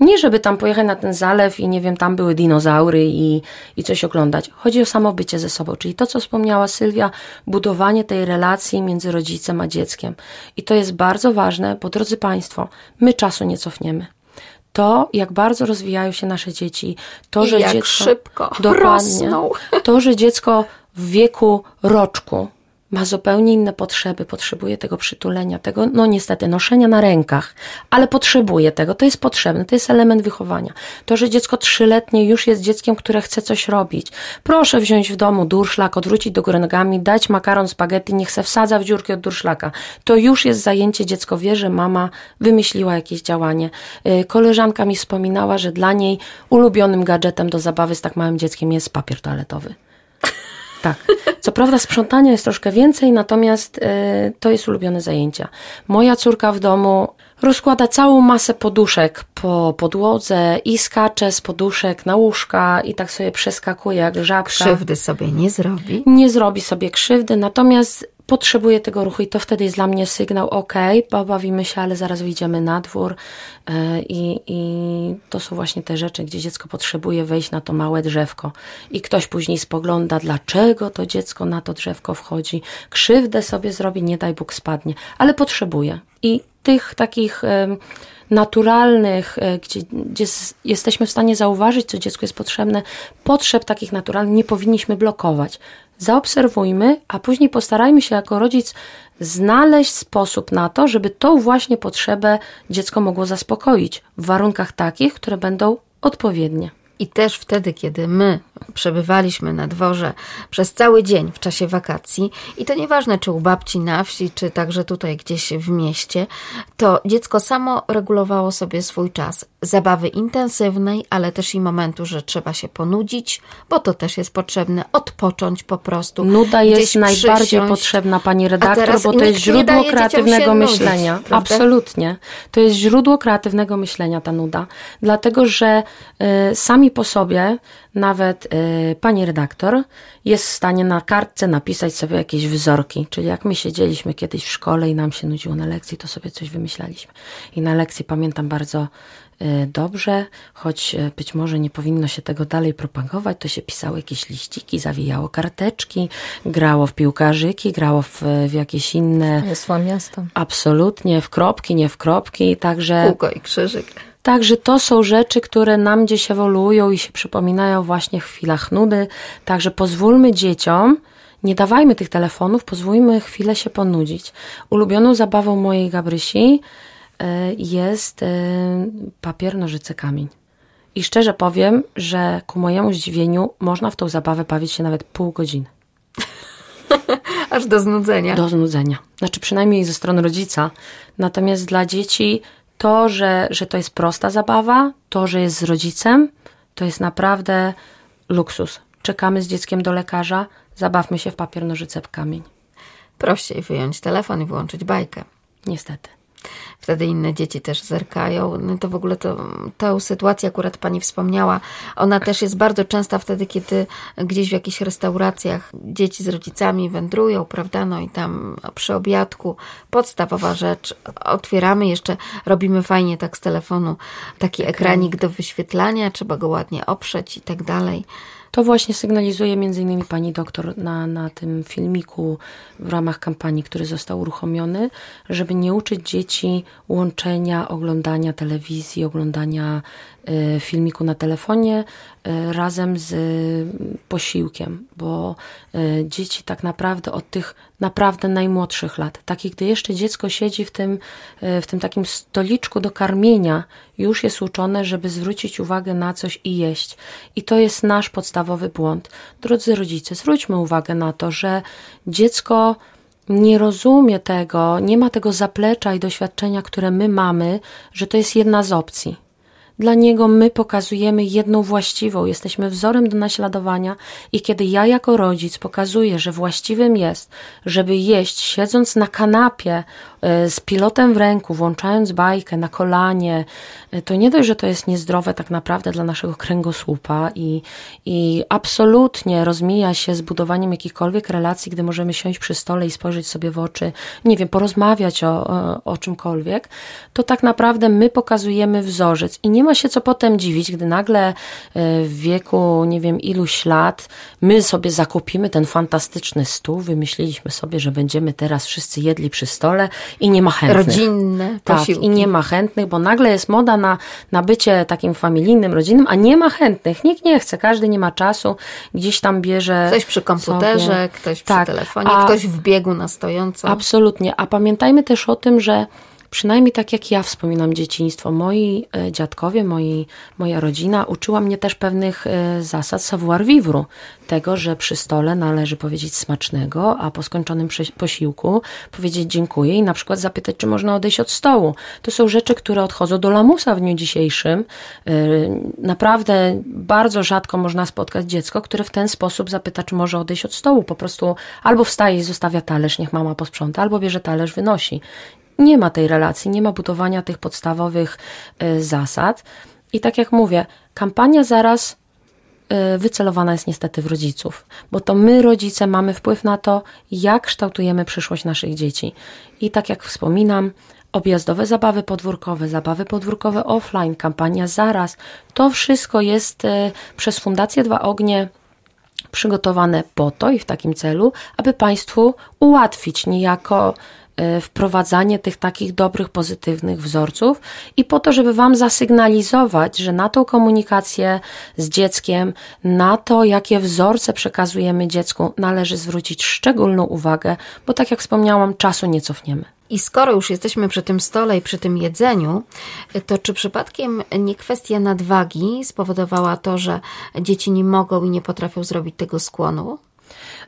Nie, żeby tam pojechać na ten zalew i nie wiem, tam były dinozaury i, i coś oglądać. Chodzi o samo bycie ze sobą, czyli to, co wspomniała Sylwia, budowanie tej relacji między rodzicem a dzieckiem. I to jest bardzo ważne, bo drodzy Państwo, my czasu nie cofniemy. To, jak bardzo rozwijają się nasze dzieci, to, I że jak dziecko. szybko dokładnie, rosną. To, że dziecko w wieku roczku ma zupełnie inne potrzeby, potrzebuje tego przytulenia, tego, no niestety, noszenia na rękach, ale potrzebuje tego, to jest potrzebne, to jest element wychowania. To, że dziecko trzyletnie już jest dzieckiem, które chce coś robić. Proszę wziąć w domu durszlak, odwrócić do góry nogami, dać makaron, spaghetti, niech se wsadza w dziurki od durszlaka. To już jest zajęcie, dziecko wie, że mama wymyśliła jakieś działanie. Yy, Koleżanka mi wspominała, że dla niej ulubionym gadżetem do zabawy z tak małym dzieckiem jest papier toaletowy. Tak. Co prawda sprzątania jest troszkę więcej, natomiast y, to jest ulubione zajęcia. Moja córka w domu rozkłada całą masę poduszek po podłodze i skacze z poduszek na łóżka i tak sobie przeskakuje jak żabka. Krzywdy sobie nie zrobi. Nie zrobi sobie krzywdy, natomiast potrzebuje tego ruchu i to wtedy jest dla mnie sygnał, ok, pobawimy się, ale zaraz wyjdziemy na dwór. E, i, i to są właśnie te rzeczy, gdzie dziecko potrzebuje wejść na to małe drzewko. I ktoś później spogląda, dlaczego to dziecko na to drzewko wchodzi, krzywdę sobie zrobi, nie daj Bóg spadnie, ale potrzebuje. I tych takich em, naturalnych, e, gdzie, gdzie jesteśmy w stanie zauważyć, co dziecku jest potrzebne, potrzeb takich naturalnych nie powinniśmy blokować. Zaobserwujmy, a później postarajmy się jako rodzic znaleźć sposób na to, żeby tą właśnie potrzebę dziecko mogło zaspokoić w warunkach takich, które będą odpowiednie. I też wtedy, kiedy my przebywaliśmy na dworze przez cały dzień w czasie wakacji, i to nieważne, czy u babci na wsi, czy także tutaj gdzieś w mieście, to dziecko samo regulowało sobie swój czas zabawy intensywnej, ale też i momentu, że trzeba się ponudzić, bo to też jest potrzebne, odpocząć po prostu. Nuda jest gdzieś najbardziej przysiąść. potrzebna, pani redaktor, bo to jest źródło kreatywnego nudzić, myślenia. prawda? Absolutnie. To jest źródło kreatywnego myślenia, ta nuda. Dlatego, że y, sami po sobie, nawet pani redaktor, jest w stanie na kartce napisać sobie jakieś wzorki. Czyli jak my siedzieliśmy kiedyś w szkole i nam się nudziło na lekcji, to sobie coś wymyślaliśmy. I na lekcji pamiętam bardzo y, dobrze, choć y, być może nie powinno się tego dalej propagować, to się pisało jakieś liściki, zawijało karteczki, grało w piłkarzyki, grało w, w jakieś inne, Hasła miasta. absolutnie, w kropki, nie w kropki, także... Kółko i krzyżyk. Także to są rzeczy, które nam gdzieś ewoluują i się przypominają właśnie w chwilach nudy. Także pozwólmy dzieciom, nie dawajmy tych telefonów, pozwólmy chwilę się ponudzić. Ulubioną zabawą mojej Gabrysi e, jest e, papier, nożyce, kamień. I szczerze powiem, że ku mojemu zdziwieniu można w tą zabawę bawić się nawet pół godziny. Aż do znudzenia. Do znudzenia. Znaczy przynajmniej ze strony rodzica. Natomiast dla dzieci to, że, że to jest prosta zabawa, to, że jest z rodzicem, to jest naprawdę luksus. Czekamy z dzieckiem do lekarza, zabawmy się w papier, nożyce, w kamień. Prościej wyjąć telefon i włączyć bajkę. Niestety. Wtedy inne dzieci też zerkają. No to w ogóle to, tę sytuację akurat pani wspomniała. Ona też jest bardzo częsta wtedy, kiedy gdzieś w jakichś restauracjach dzieci z rodzicami wędrują, prawda? No i tam przy obiadku podstawowa rzecz. Otwieramy jeszcze, robimy fajnie tak z telefonu taki ekranik do wyświetlania, trzeba go ładnie oprzeć i tak dalej. To właśnie sygnalizuje innymi pani doktor na, na tym filmiku w ramach kampanii, który został uruchomiony, żeby nie uczyć dzieci łączenia, oglądania telewizji, oglądania filmiku na telefonie y, razem z y, posiłkiem, bo y, dzieci tak naprawdę od tych naprawdę najmłodszych lat, takich gdy jeszcze dziecko siedzi w tym, y, w tym takim stoliczku do karmienia, już jest uczone, żeby zwrócić uwagę na coś i jeść. I to jest nasz podstawowy błąd. Drodzy rodzice, zwróćmy uwagę na to, że dziecko nie rozumie tego, nie ma tego zaplecza i doświadczenia, które my mamy, że to jest jedna z opcji. Dla niego my pokazujemy jedną właściwą, jesteśmy wzorem do naśladowania i kiedy ja jako rodzic pokazuję, że właściwym jest, żeby jeść siedząc na kanapie z pilotem w ręku, włączając bajkę na kolanie, e, to nie dość, że to jest niezdrowe tak naprawdę dla naszego kręgosłupa i, i absolutnie rozmija się z budowaniem jakichkolwiek relacji, gdy możemy siąść przy stole i spojrzeć sobie w oczy, nie wiem, porozmawiać o, o, o czymkolwiek, to tak naprawdę my pokazujemy wzorzec. I nie ma się co potem dziwić, gdy nagle e, w wieku, nie wiem, iluś lat my sobie zakupimy ten fantastyczny stół, wymyśliliśmy sobie, że będziemy teraz wszyscy jedli przy stole i nie ma chętnych. Rodzinne Tak, posiłki. i nie ma chętnych, bo nagle jest moda na, na bycie takim familijnym, rodzinnym, a nie ma chętnych. Nikt nie chce, każdy nie ma czasu, gdzieś tam bierze. Ktoś przy komputerze, sobie. ktoś przy Tak, telefonie, a- ktoś w biegu na stojąco. Absolutnie. A pamiętajmy też o tym, że przynajmniej tak jak ja wspominam dzieciństwo, moi e, dziadkowie, moi, moja rodzina uczyła mnie też pewnych e, zasad savoir vivre. Tego, że przy stole należy powiedzieć smacznego, a po skończonym posiłku powiedzieć dziękuję i na przykład zapytać, czy można odejść od stołu. To są rzeczy, które odchodzą do lamusa w dniu dzisiejszym. E, Naprawdę bardzo rzadko można spotkać dziecko, które w ten sposób zapyta, czy może odejść od stołu. Po prostu albo wstaje i zostawia talerz, niech mama posprząta, albo bierze talerz, wynosi. Nie ma tej relacji, nie ma budowania tych podstawowych e, zasad. I tak jak mówię, kampania zaraz e, wycelowana jest niestety w rodziców, bo to my, rodzice, mamy wpływ na to, jak kształtujemy przyszłość naszych dzieci. I tak jak wspominam, objazdowe zabawy podwórkowe, zabawy podwórkowe offline, kampania zaraz, to wszystko jest e, przez Fundację Dwa Ognie przygotowane po to i w takim celu, aby Państwu ułatwić niejako wprowadzanie tych takich dobrych, pozytywnych wzorców i po to, żeby Wam zasygnalizować, że na tą komunikację z dzieckiem, na to, jakie wzorce przekazujemy dziecku, należy zwrócić szczególną uwagę, bo tak jak wspomniałam, czasu nie cofniemy. I skoro już jesteśmy przy tym stole i przy tym jedzeniu, to czy przypadkiem nie kwestia nadwagi spowodowała to, że dzieci nie mogą i nie potrafią zrobić tego skłonu?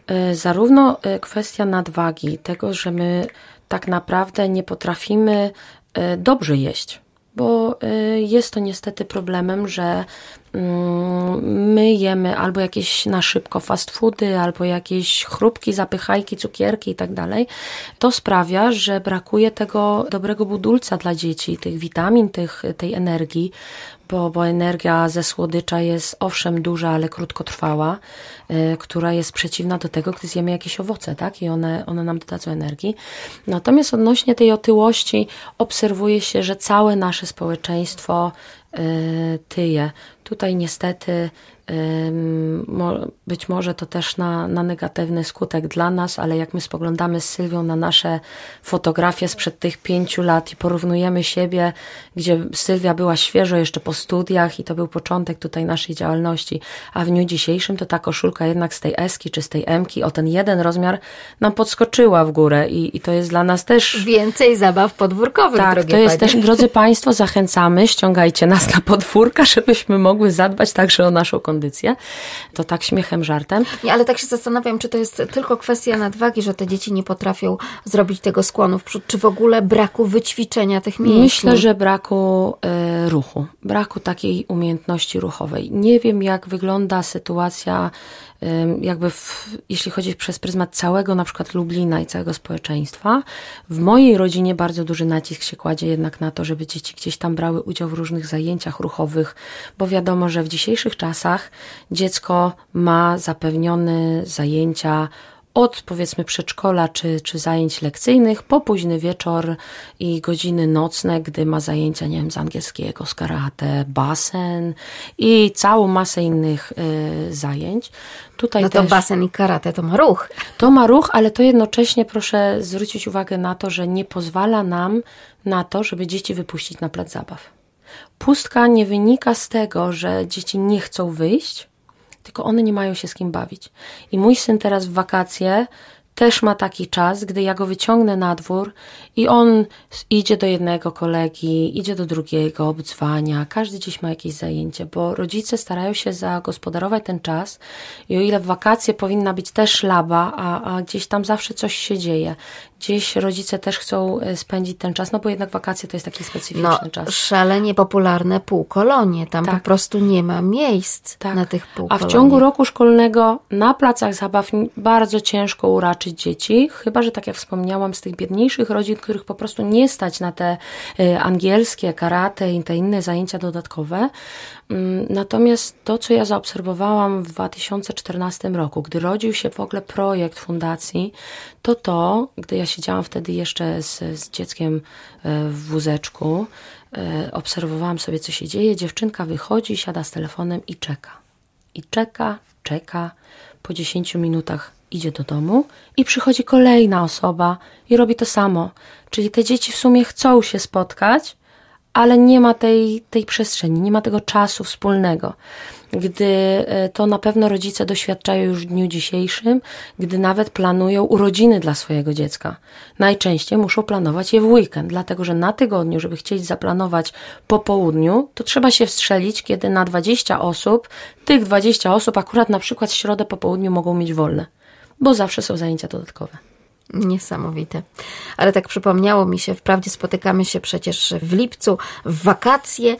E, Zarówno e, kwestia nadwagi, tego, że my tak naprawdę nie potrafimy e, dobrze jeść, bo e, jest to niestety problemem, że mm, my jemy albo jakieś na szybko fast foody, albo jakieś chrupki, zapychajki, cukierki i tak dalej. To sprawia, że brakuje tego dobrego budulca dla dzieci, tych witamin, tych, tej energii, bo, bo energia ze słodycza jest owszem duża, ale krótkotrwała, y, która jest przeciwna do tego, gdy zjemy jakieś owoce, tak? I one, one nam dodadzą energii. Natomiast odnośnie tej otyłości obserwuje się, że całe nasze społeczeństwo y, tyje. Tutaj niestety ym, mo, być może to też na, na negatywny skutek dla nas, ale jak my spoglądamy z Sylwią na nasze fotografie sprzed tych pięciu lat i porównujemy siebie, gdzie Sylwia była świeżo jeszcze po studiach i to był początek tutaj naszej działalności, a w dniu dzisiejszym to ta koszulka jednak z tej Eski czy z tej Emki o ten jeden rozmiar nam podskoczyła w górę i, i to jest dla nas też Więcej zabaw podwórkowych, tak, to jest panie. też, drodzy Państwo, zachęcamy, ściągajcie nas na podwórka, żebyśmy mogły zadbać także o naszą kondycję. To tak śmiechem, żartem. Nie, ale tak się zastanawiam, czy to jest tylko kwestia nadwagi, że te dzieci nie potrafią zrobić tego skłonu w przód, czy w ogóle braku wyćwiczenia tych mięśni. Myślę, że braku e, ruchu, braku takiej umiejętności ruchowej. Nie wiem, jak wygląda sytuacja, jakby w, jeśli chodzi przez pryzmat całego na przykład Lublina i całego społeczeństwa. W mojej rodzinie bardzo duży nacisk się kładzie jednak na to, żeby dzieci gdzieś tam brały udział w różnych zajęciach ruchowych, bo wiadomo, że w dzisiejszych czasach dziecko ma zapewnione zajęcia od powiedzmy przedszkola czy, czy zajęć lekcyjnych po późny wieczór i godziny nocne, gdy ma zajęcia, nie wiem, z angielskiego, z karate, basen i całą masę innych y, zajęć. Tutaj No to też, basen i karate to ma ruch. to ma ruch, ale to jednocześnie proszę zwrócić uwagę na to, że nie pozwala nam na to, żeby dzieci wypuścić na plac zabaw. Pustka nie wynika z tego, że dzieci nie chcą wyjść, tylko one nie mają się z kim bawić. I mój syn teraz w wakacje też ma taki czas, gdy ja go wyciągnę na dwór i on idzie do jednego kolegi, idzie do drugiego, obdzwania, każdy gdzieś ma jakieś zajęcie, bo rodzice starają się zagospodarować ten czas. I o ile w wakacje powinna być też laba, a, a gdzieś tam zawsze coś się dzieje, gdzieś rodzice też chcą e, spędzić ten czas, no bo jednak wakacje to jest taki specyficzny No, czas. szalenie popularne półkolonie. Tam Tak. po prostu nie ma miejsc Tak. na tych A półkoloniach. w ciągu roku szkolnego na placach zabaw bardzo ciężko uraczyć dzieci, chyba że tak jak wspomniałam, z tych biedniejszych rodzin, których po prostu nie stać na te e, angielskie, karate i te inne zajęcia dodatkowe. Mm, Natomiast to, co ja zaobserwowałam w 2014 roku, gdy rodził się w ogóle projekt fundacji, to to, gdy ja siedziałam wtedy jeszcze z, z dzieckiem e, w wózeczku, e, obserwowałam sobie, co się dzieje. Dziewczynka wychodzi, siada z telefonem i czeka. I czeka, czeka. Po 10 minutach idzie do domu i przychodzi kolejna osoba i robi to samo. Czyli te dzieci w sumie chcą się spotkać, ale nie ma tej, tej przestrzeni, nie ma tego czasu wspólnego. Gdy e, to na pewno rodzice doświadczają już w dniu dzisiejszym, gdy nawet planują urodziny dla swojego dziecka. Najczęściej muszą planować je w weekend, dlatego że na tygodniu, żeby chcieć zaplanować po południu, to trzeba się wstrzelić, kiedy na 20 osób, tych 20 osób akurat na przykład w środę po południu mogą mieć wolne, bo zawsze są zajęcia dodatkowe. Niesamowite. Ale tak przypomniało mi się, wprawdzie spotykamy się przecież w lipcu, w wakacje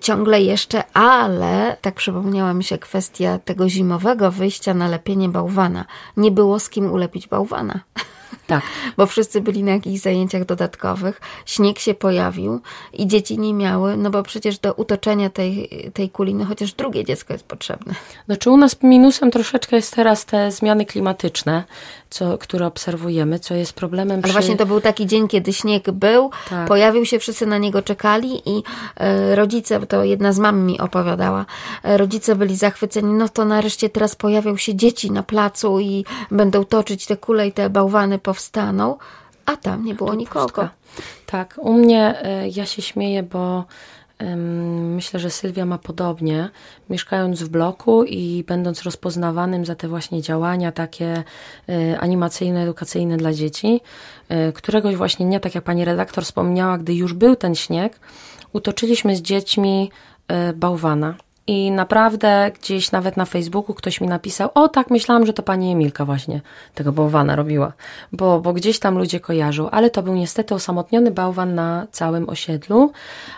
ciągle jeszcze, ale tak przypomniała mi się kwestia tego zimowego wyjścia na lepienie bałwana. Nie było z kim ulepić bałwana. Tak. Bo wszyscy byli na jakichś zajęciach dodatkowych, śnieg się pojawił i dzieci nie miały, no bo przecież do utoczenia tej, tej kuli, no chociaż drugie dziecko jest potrzebne. Znaczy u nas minusem troszeczkę jest teraz te zmiany klimatyczne, co, które obserwujemy, co jest problemem Ale przy... właśnie to był taki dzień, kiedy śnieg był, Tak. pojawił się, wszyscy na niego czekali i e, rodzice, to jedna z mam mi opowiadała, e, rodzice byli zachwyceni, no to nareszcie teraz pojawią się dzieci na placu i będą toczyć te kule i te bałwany powstaną, a tam nie było nikogo. pustka. Tak, u mnie e, ja się śmieję, bo myślę, że Sylwia ma podobnie. Mieszkając w bloku i będąc rozpoznawanym za te właśnie działania takie e, animacyjne, edukacyjne dla dzieci, e, któregoś właśnie dnia, tak jak pani redaktor wspomniała, gdy już był ten śnieg, utoczyliśmy z dziećmi bałwana. I naprawdę gdzieś nawet na Facebooku ktoś mi napisał, o tak, myślałam, że to pani Emilka właśnie tego bałwana robiła, bo, bo gdzieś tam ludzie kojarzą, ale to był niestety osamotniony bałwan na całym osiedlu.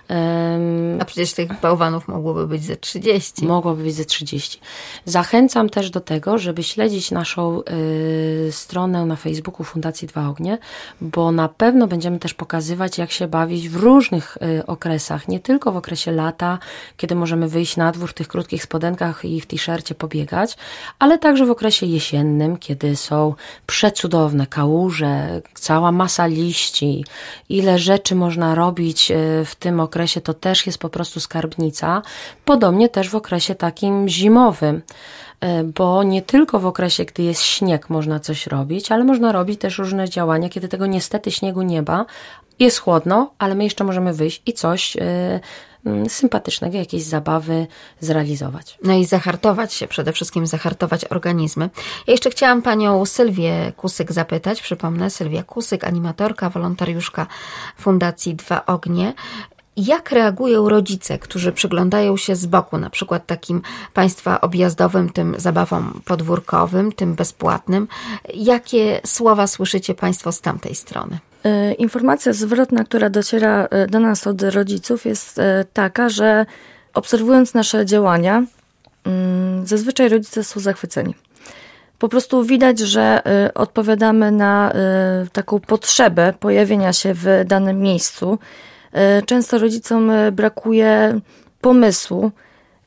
Em, A przecież tych bałwanów mogłoby być ze 30. Mogłoby być ze 30. Zachęcam też do tego, żeby śledzić naszą y, stronę na Facebooku Fundacji Dwa Ognie, bo na pewno będziemy też pokazywać, jak się bawić w różnych y, okresach, nie tylko w okresie lata, kiedy możemy wyjść na dwór w tych krótkich spodenkach i w t-shircie pobiegać, ale także w okresie jesiennym, kiedy są przecudowne kałuże, cała masa liści, ile rzeczy można robić y, w tym okresie, to też jest po prostu skarbnica. Podobnie też w okresie takim zimowym, y, bo nie tylko w okresie, gdy jest śnieg, można coś robić, ale można robić też różne działania, kiedy tego niestety śniegu nie ma. Jest chłodno, ale my jeszcze możemy wyjść i coś mm, sympatycznego, jakieś zabawy zrealizować. No i zahartować się, przede wszystkim zahartować organizmy. Ja jeszcze chciałam panią Sylwię Kusyk zapytać, przypomnę, Sylwia Kusyk, animatorka, wolontariuszka Fundacji Dwa Ognie. Jak reagują rodzice, którzy przyglądają się z boku, na przykład takim państwa objazdowym, tym zabawom podwórkowym, tym bezpłatnym? Jakie słowa słyszycie Państwo z tamtej strony? Y, Informacja zwrotna, która dociera y, do nas od rodziców, jest y, taka, że obserwując nasze działania, mm, zazwyczaj rodzice są zachwyceni. Po prostu widać, że odpowiadamy na taką potrzebę pojawienia się w danym miejscu. Często rodzicom brakuje pomysłu,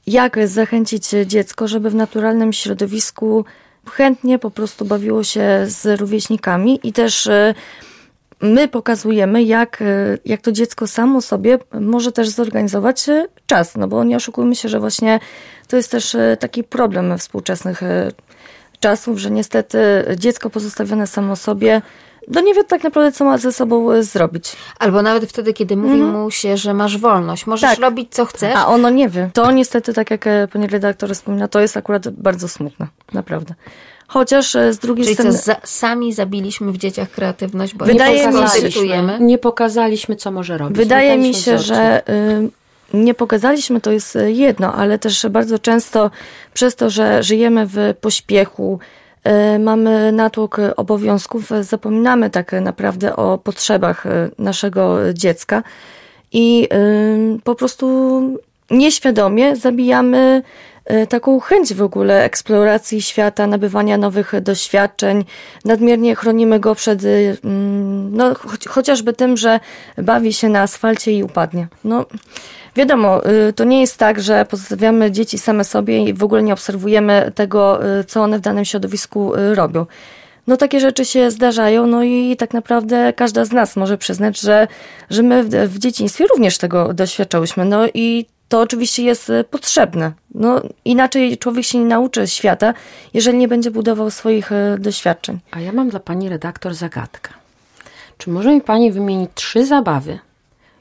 jak zachęcić dziecko, żeby w naturalnym środowisku chętnie po prostu bawiło się z rówieśnikami i też my pokazujemy, jak, y, jak to dziecko samo sobie może też zorganizować y, czas, no bo nie oszukujmy się, że właśnie to jest też y, taki problem współczesnych czasów, że niestety dziecko pozostawione samo sobie, no nie wie tak naprawdę, co ma ze sobą zrobić. Albo nawet wtedy, kiedy mówi mu się, że masz wolność, możesz Tak. robić co chcesz. A ono nie wie. To niestety, tak jak pani redaktor wspomina, to jest akurat bardzo smutne, naprawdę. Chociaż e, z drugiej Czyli co, strony... za, sami zabiliśmy w dzieciach kreatywność, bo Wydaje nie mi się- pokazaliśmy. Nie pokazaliśmy, co może robić. Wydaje Nie mi się, że y, nie pokazaliśmy, to jest y, jedno, ale też bardzo często przez to, że żyjemy w pośpiechu, y, mamy natłok obowiązków, zapominamy tak naprawdę o potrzebach y, naszego dziecka i po prostu nieświadomie zabijamy taką chęć w ogóle eksploracji świata, nabywania nowych doświadczeń. Nadmiernie chronimy go przed y, mm, no, chociażby tym, że bawi się na asfalcie i upadnie. No, wiadomo, y, to nie jest tak, że pozostawiamy dzieci same sobie i w ogóle nie obserwujemy tego, y, co one w danym środowisku robią. No takie rzeczy się zdarzają, no i tak naprawdę każda z nas może przyznać, że, że my w, w dzieciństwie również tego doświadczałyśmy. No i to oczywiście jest y, potrzebne. No inaczej człowiek się nie nauczy świata, jeżeli nie będzie budował swoich y, doświadczeń. A ja mam dla pani redaktor zagadkę. Czy może mi pani wymienić trzy zabawy,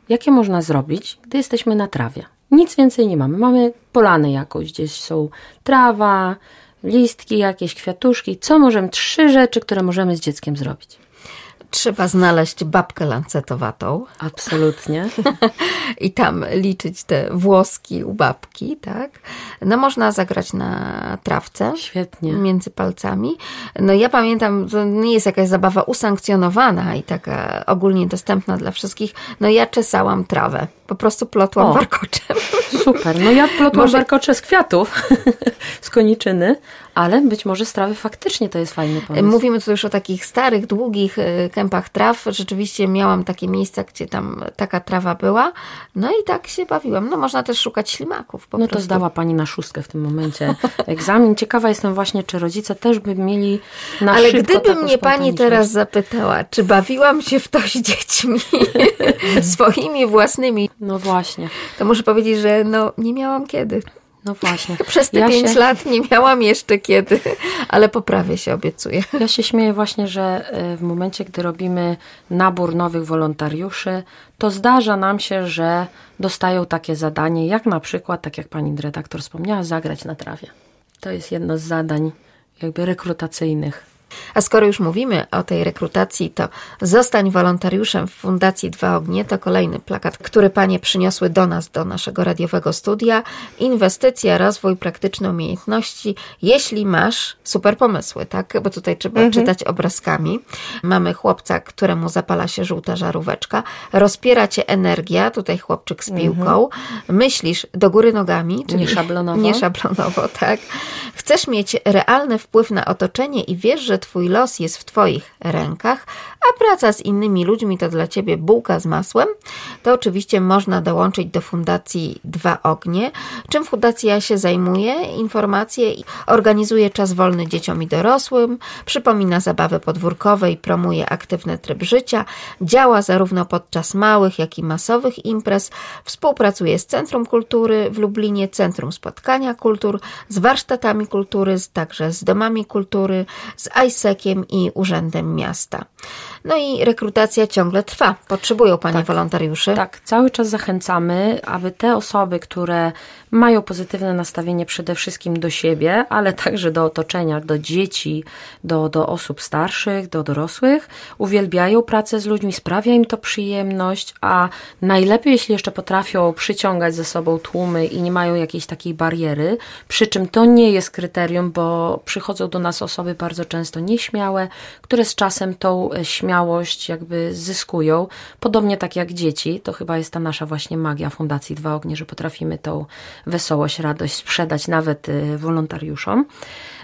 jakie można zrobić, gdy jesteśmy na trawie? Nic więcej nie mamy. Mamy polanę jakąś, gdzieś są trawa, listki, jakieś kwiatuszki. Co możemy? Trzy rzeczy, które możemy z dzieckiem zrobić. Trzeba znaleźć babkę lancetowatą Absolutnie. i tam liczyć te włoski u babki, tak? No można zagrać na trawce. Świetnie. Między palcami. No ja pamiętam, to nie jest jakaś zabawa usankcjonowana i taka ogólnie dostępna dla wszystkich. No ja czesałam trawę. Po prostu plotłam O. warkoczem. Super. No ja plotłam Może- warkocze z kwiatów, z koniczyny, ale być może z trawy faktycznie to jest fajny pomysł. Mówimy tu już o takich starych, długich y, kępach traw. Rzeczywiście miałam takie miejsca, gdzie tam taka trawa była. No i tak się bawiłam. No można też szukać ślimaków po No to prostu. zdała pani na szóstkę w tym momencie egzamin. Ciekawa jestem właśnie, czy rodzice też by mieli na Ale gdyby mnie pani teraz zapytała, czy bawiłam się w to z dziećmi swoimi własnymi, No właśnie, to muszę powiedzieć, że no nie miałam kiedy. No właśnie. Przez te Ja pięć się- lat nie miałam jeszcze kiedy, ale poprawię się, obiecuję. Ja się śmieję właśnie, że e, w momencie, gdy robimy nabór nowych wolontariuszy, to zdarza nam się, że dostają takie zadanie, jak na przykład, tak jak pani redaktor wspomniała, zagrać na trawie. To jest jedno z zadań jakby rekrutacyjnych. A skoro już mówimy o tej rekrutacji, to zostań wolontariuszem w Fundacji Dwa Ognie. To kolejny plakat, który panie przyniosły do nas, do naszego radiowego studia. Inwestycja, rozwój, praktyczne umiejętności. Jeśli masz super pomysły, tak? Bo tutaj trzeba czytać obrazkami. Mamy chłopca, któremu zapala się żółta żaróweczka. Rozpiera cię energia, tutaj chłopczyk z piłką. Myślisz do góry nogami, czyli Nieszablonowo. Nie szablonowo, tak. Chcesz mieć realny wpływ na otoczenie i wiesz, że twój los jest w twoich rękach, a praca z innymi ludźmi to dla ciebie bułka z masłem, to oczywiście można dołączyć do Fundacji Dwa Ognie. Czym fundacja się zajmuje? Informacje organizuje czas wolny dzieciom i dorosłym, przypomina zabawy podwórkowe i promuje aktywny tryb życia, działa zarówno podczas małych, jak i masowych imprez, współpracuje z Centrum Kultury w Lublinie, Centrum Spotkania Kultur, z warsztatami kultury, także z domami kultury, z ISEC-iem i Urzędem Miasta. No i rekrutacja ciągle trwa. Potrzebują Panie wolontariuszy. Tak, cały czas zachęcamy, aby te osoby, które mają pozytywne nastawienie przede wszystkim do siebie, ale także do otoczenia, do dzieci, do, do osób starszych, do dorosłych, uwielbiają pracę z ludźmi, sprawia im to przyjemność, a najlepiej, jeśli jeszcze potrafią przyciągać ze sobą tłumy i nie mają jakiejś takiej bariery, przy czym to nie jest kryterium, bo przychodzą do nas osoby bardzo często nieśmiałe, które z czasem tą e, śmiałość jakby zyskują. Podobnie tak jak dzieci, to chyba jest ta nasza właśnie magia Fundacji Dwa Ognie, że potrafimy tą wesołość, radość sprzedać nawet y, wolontariuszom.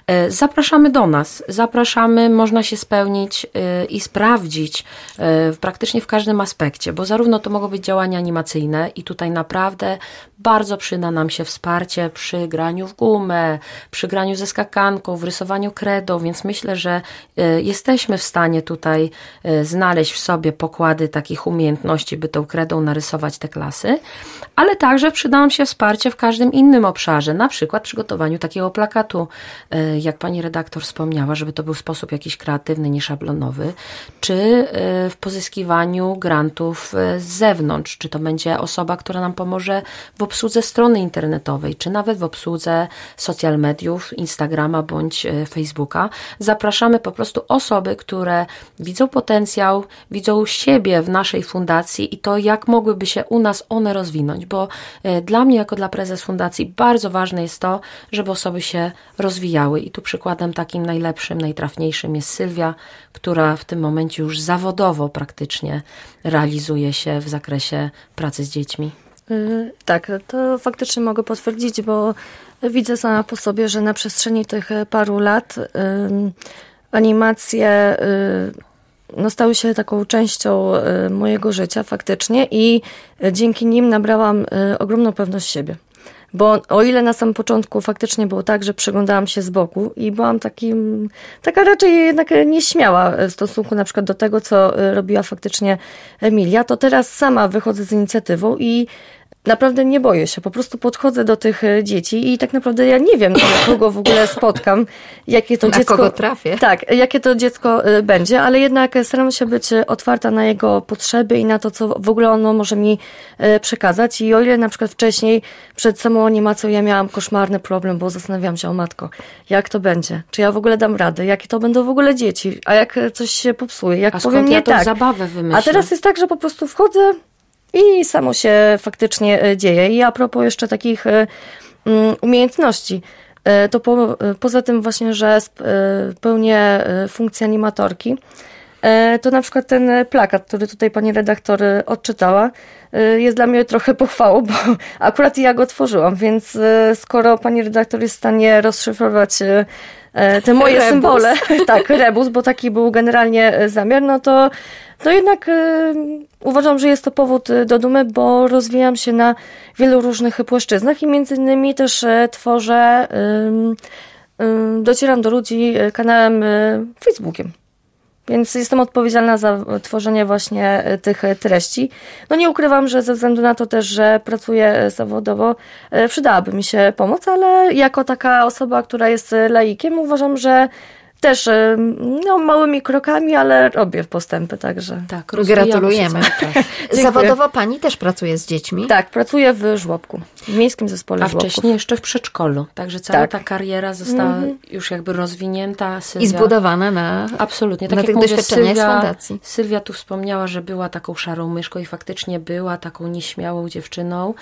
E, Zapraszamy do nas. Zapraszamy, można się spełnić e, i sprawdzić e, praktycznie w każdym aspekcie, bo zarówno to mogą być działania animacyjne i tutaj naprawdę bardzo przyda nam się wsparcie przy graniu w gumę, przy graniu ze skakanką, w rysowaniu kredą, więc myślę, że jesteśmy w stanie tutaj znaleźć w sobie pokłady takich umiejętności, by tą kredą narysować te klasy, ale także przyda nam się wsparcie w każdym innym obszarze, na przykład przygotowaniu takiego plakatu, jak pani redaktor wspomniała, żeby to był sposób jakiś kreatywny, nieszablonowy, czy e, w pozyskiwaniu grantów e, z zewnątrz, czy to będzie osoba, która nam pomoże w obsłudze strony internetowej, czy nawet w obsłudze social mediów, Instagrama bądź e, Facebooka. Zapraszamy po prostu osoby, które widzą potencjał, widzą siebie w naszej fundacji i to, jak mogłyby się u nas one rozwinąć, bo dla mnie, jako dla prezes fundacji, bardzo ważne jest to, żeby osoby się rozwijały. I tu przykładem takim najlepszym, najtrafniejszym jest Sylwia, która w tym momencie już zawodowo praktycznie realizuje się w zakresie pracy z dziećmi. Y, Tak, to faktycznie mogę potwierdzić, bo widzę sama po sobie, że na przestrzeni tych paru lat ym, animacje y, no, stały się taką częścią y, mojego życia faktycznie i y, dzięki nim nabrałam y, ogromną pewność siebie. Bo o ile na samym początku faktycznie było tak, że przyglądałam się z boku i byłam takim, taka raczej jednak nieśmiała w stosunku na przykład do tego, co y, robiła faktycznie Emilia, to teraz sama wychodzę z inicjatywą i naprawdę nie boję się. Po prostu podchodzę do tych e, dzieci i tak naprawdę ja nie wiem, kogo w ogóle spotkam, jakie to Na dziecko. kogo trafię. Tak, jakie to dziecko e, będzie, ale jednak staram się być e, otwarta na jego potrzeby i na to, co w ogóle ono może mi przekazać. I o ile na przykład wcześniej, przed samą animacją, ja miałam koszmarny problem, bo zastanawiałam się o matko, jak to będzie? Czy ja w ogóle dam radę? Jakie to będą w ogóle dzieci? A jak coś się popsuje? Jak A powiem nie tak? zabawę wymyślę? A teraz jest tak, że po prostu wchodzę i samo się faktycznie e, dzieje. I a propos jeszcze takich e, mm, umiejętności, e, to po, poza tym właśnie, że pełnię funkcję animatorki, to na przykład ten plakat, który tutaj pani redaktor e, odczytała, e, jest dla mnie trochę pochwałą, bo akurat ja go tworzyłam, więc e, skoro pani redaktor jest w stanie rozszyfrować e, e, te moje Rebus. symbole, tak, rebus, bo taki był generalnie e, zamiar, no to, to jednak e, uważam, że jest to powód e, do dumy, bo rozwijam się na wielu różnych płaszczyznach i między innymi też e, tworzę, docieram do ludzi e, kanałem e, Facebookiem. Więc jestem odpowiedzialna za tworzenie właśnie e, tych e, treści. No nie ukrywam, że ze względu na to też, że pracuję e, zawodowo, przydałaby mi się pomoc, ale jako taka osoba, która jest laikiem, uważam, że też e, no, małymi krokami, ale robię postępy, także. Tak, Gratulujemy. czas. Zawodowo pani też pracuje z dziećmi? Tak, pracuję w żłobku, w miejskim zespole A żłobków. wcześniej jeszcze w przedszkolu. Także cała Tak. ta kariera została już jakby rozwinięta. Sylwia, I zbudowane na, Absolutnie. Tak na jak tych mówię, doświadczeniach z Sylwia, fundacji. Sylwia tu wspomniała, że była taką szarą myszką i faktycznie była taką nieśmiałą dziewczyną.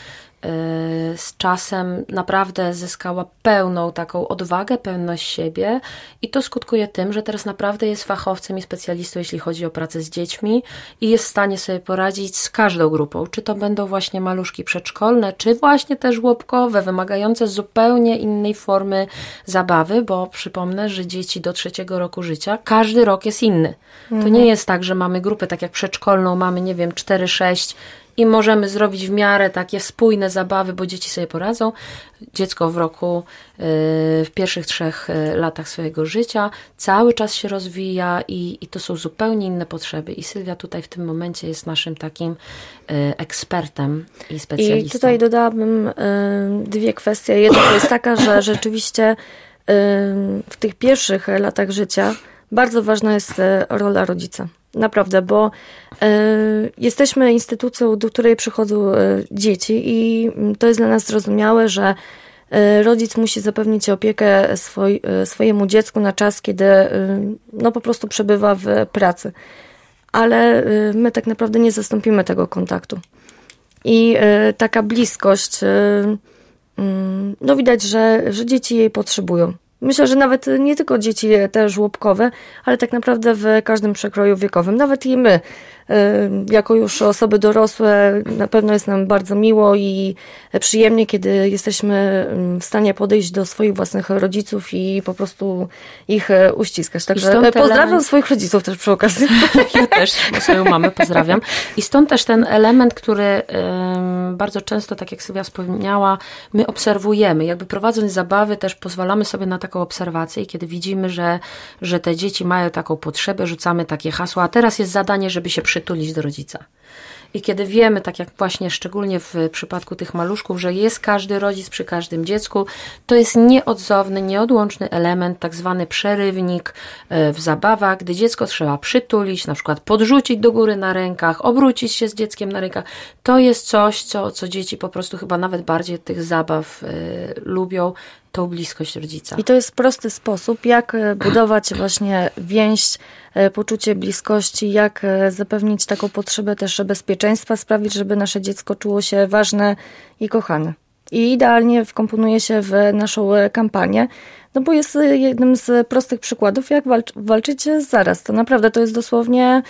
Yy, Z czasem naprawdę zyskała pełną taką odwagę, pewność siebie i to skutkuje tym, że teraz naprawdę jest fachowcem i specjalistą, jeśli chodzi o pracę z dziećmi i jest w stanie sobie poradzić z każdą grupą. Czy to będą właśnie maluszki przedszkolne, czy właśnie te żłobkowe, wymagające zupełnie innej formy zabawy, bo przypomnę, że dzieci do trzeciego roku życia, każdy rok jest inny. To nie jest tak, że mamy grupę tak jak przedszkolną, mamy, nie wiem, 4-6 i możemy zrobić w miarę takie spójne zabawy, bo dzieci sobie poradzą. Dziecko w roku, yy, w pierwszych trzech yy, latach swojego życia cały czas się rozwija i, i to są zupełnie inne potrzeby. I Sylwia tutaj w tym momencie jest naszym takim yy, ekspertem i specjalistą. I tutaj dodałabym y, dwie kwestie. Jedna jest taka, że rzeczywiście y, w tych pierwszych latach życia bardzo ważna jest y, rola rodzica. Naprawdę, bo y, jesteśmy instytucją, do której przychodzą y, dzieci i to jest dla nas zrozumiałe, że y, rodzic musi zapewnić opiekę swoj, swojemu dziecku na czas, kiedy no po prostu przebywa w pracy. Ale my tak naprawdę nie zastąpimy tego kontaktu. I taka bliskość, mm, no widać, że, że dzieci jej potrzebują. Myślę, że nawet nie tylko dzieci te żłobkowe, ale tak naprawdę w każdym przekroju wiekowym, nawet i my jako już osoby dorosłe na pewno jest nam bardzo miło i przyjemnie, kiedy jesteśmy w stanie podejść do swoich własnych rodziców i po prostu ich uściskać. Także pozdrawiam element... swoich rodziców też przy okazji. Ja też swoją mamę pozdrawiam. I stąd też ten element, który bardzo często, tak jak Sylwia wspomniała, my obserwujemy. Jakby prowadząc zabawy też pozwalamy sobie na taką obserwację i kiedy widzimy, że, że te dzieci mają taką potrzebę, rzucamy takie hasła, a teraz jest zadanie, żeby się przytulić do rodzica. I kiedy wiemy, tak jak właśnie szczególnie w przypadku tych maluszków, że jest każdy rodzic przy każdym dziecku, to jest nieodzowny, nieodłączny element, tak zwany przerywnik e, w zabawach, gdy dziecko trzeba przytulić, na przykład podrzucić do góry na rękach, obrócić się z dzieckiem na rękach. To jest coś, co, co dzieci po prostu chyba nawet bardziej tych zabaw y, lubią, tą bliskość rodzica. I to jest prosty sposób, jak e, budować właśnie więź, e, poczucie bliskości, jak e, zapewnić taką potrzebę też bezpieczeństwa, sprawić, żeby nasze dziecko czuło się ważne i kochane. I idealnie wkomponuje się w naszą kampanię, no bo jest jednym z prostych przykładów, jak walcz walczyć zaraz. To naprawdę to jest dosłownie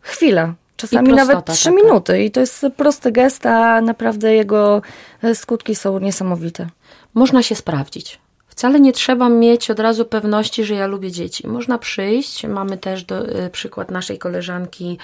chwila. Czasami nawet trzy minuty. I to jest prosty gest, a naprawdę jego skutki są niesamowite można się sprawdzić. Wcale nie trzeba mieć od razu pewności, że ja lubię dzieci. Można przyjść. Mamy też do, y, przykład naszej koleżanki,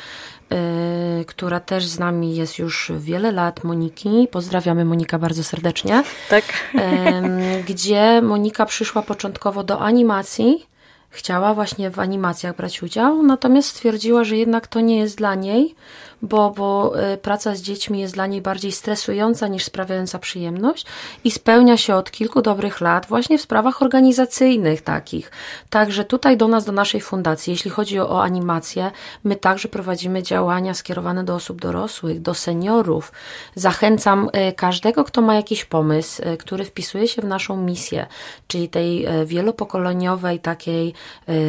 y, która też z nami jest już wiele lat, Moniki. Pozdrawiamy Monika bardzo serdecznie. Tak. Y, gdzie Monika przyszła początkowo do animacji. Chciała właśnie w animacjach brać udział, natomiast stwierdziła, że jednak to nie jest dla niej, bo, bo y, praca z dziećmi jest dla niej bardziej stresująca niż sprawiająca przyjemność i spełnia się od kilku dobrych lat właśnie w sprawach organizacyjnych takich. Także tutaj do nas, do naszej fundacji, jeśli chodzi o, o animację, my także prowadzimy działania skierowane do osób dorosłych, do seniorów. Zachęcam y, każdego, kto ma jakiś pomysł, y, który wpisuje się w naszą misję, czyli tej wielopokoleniowej takiej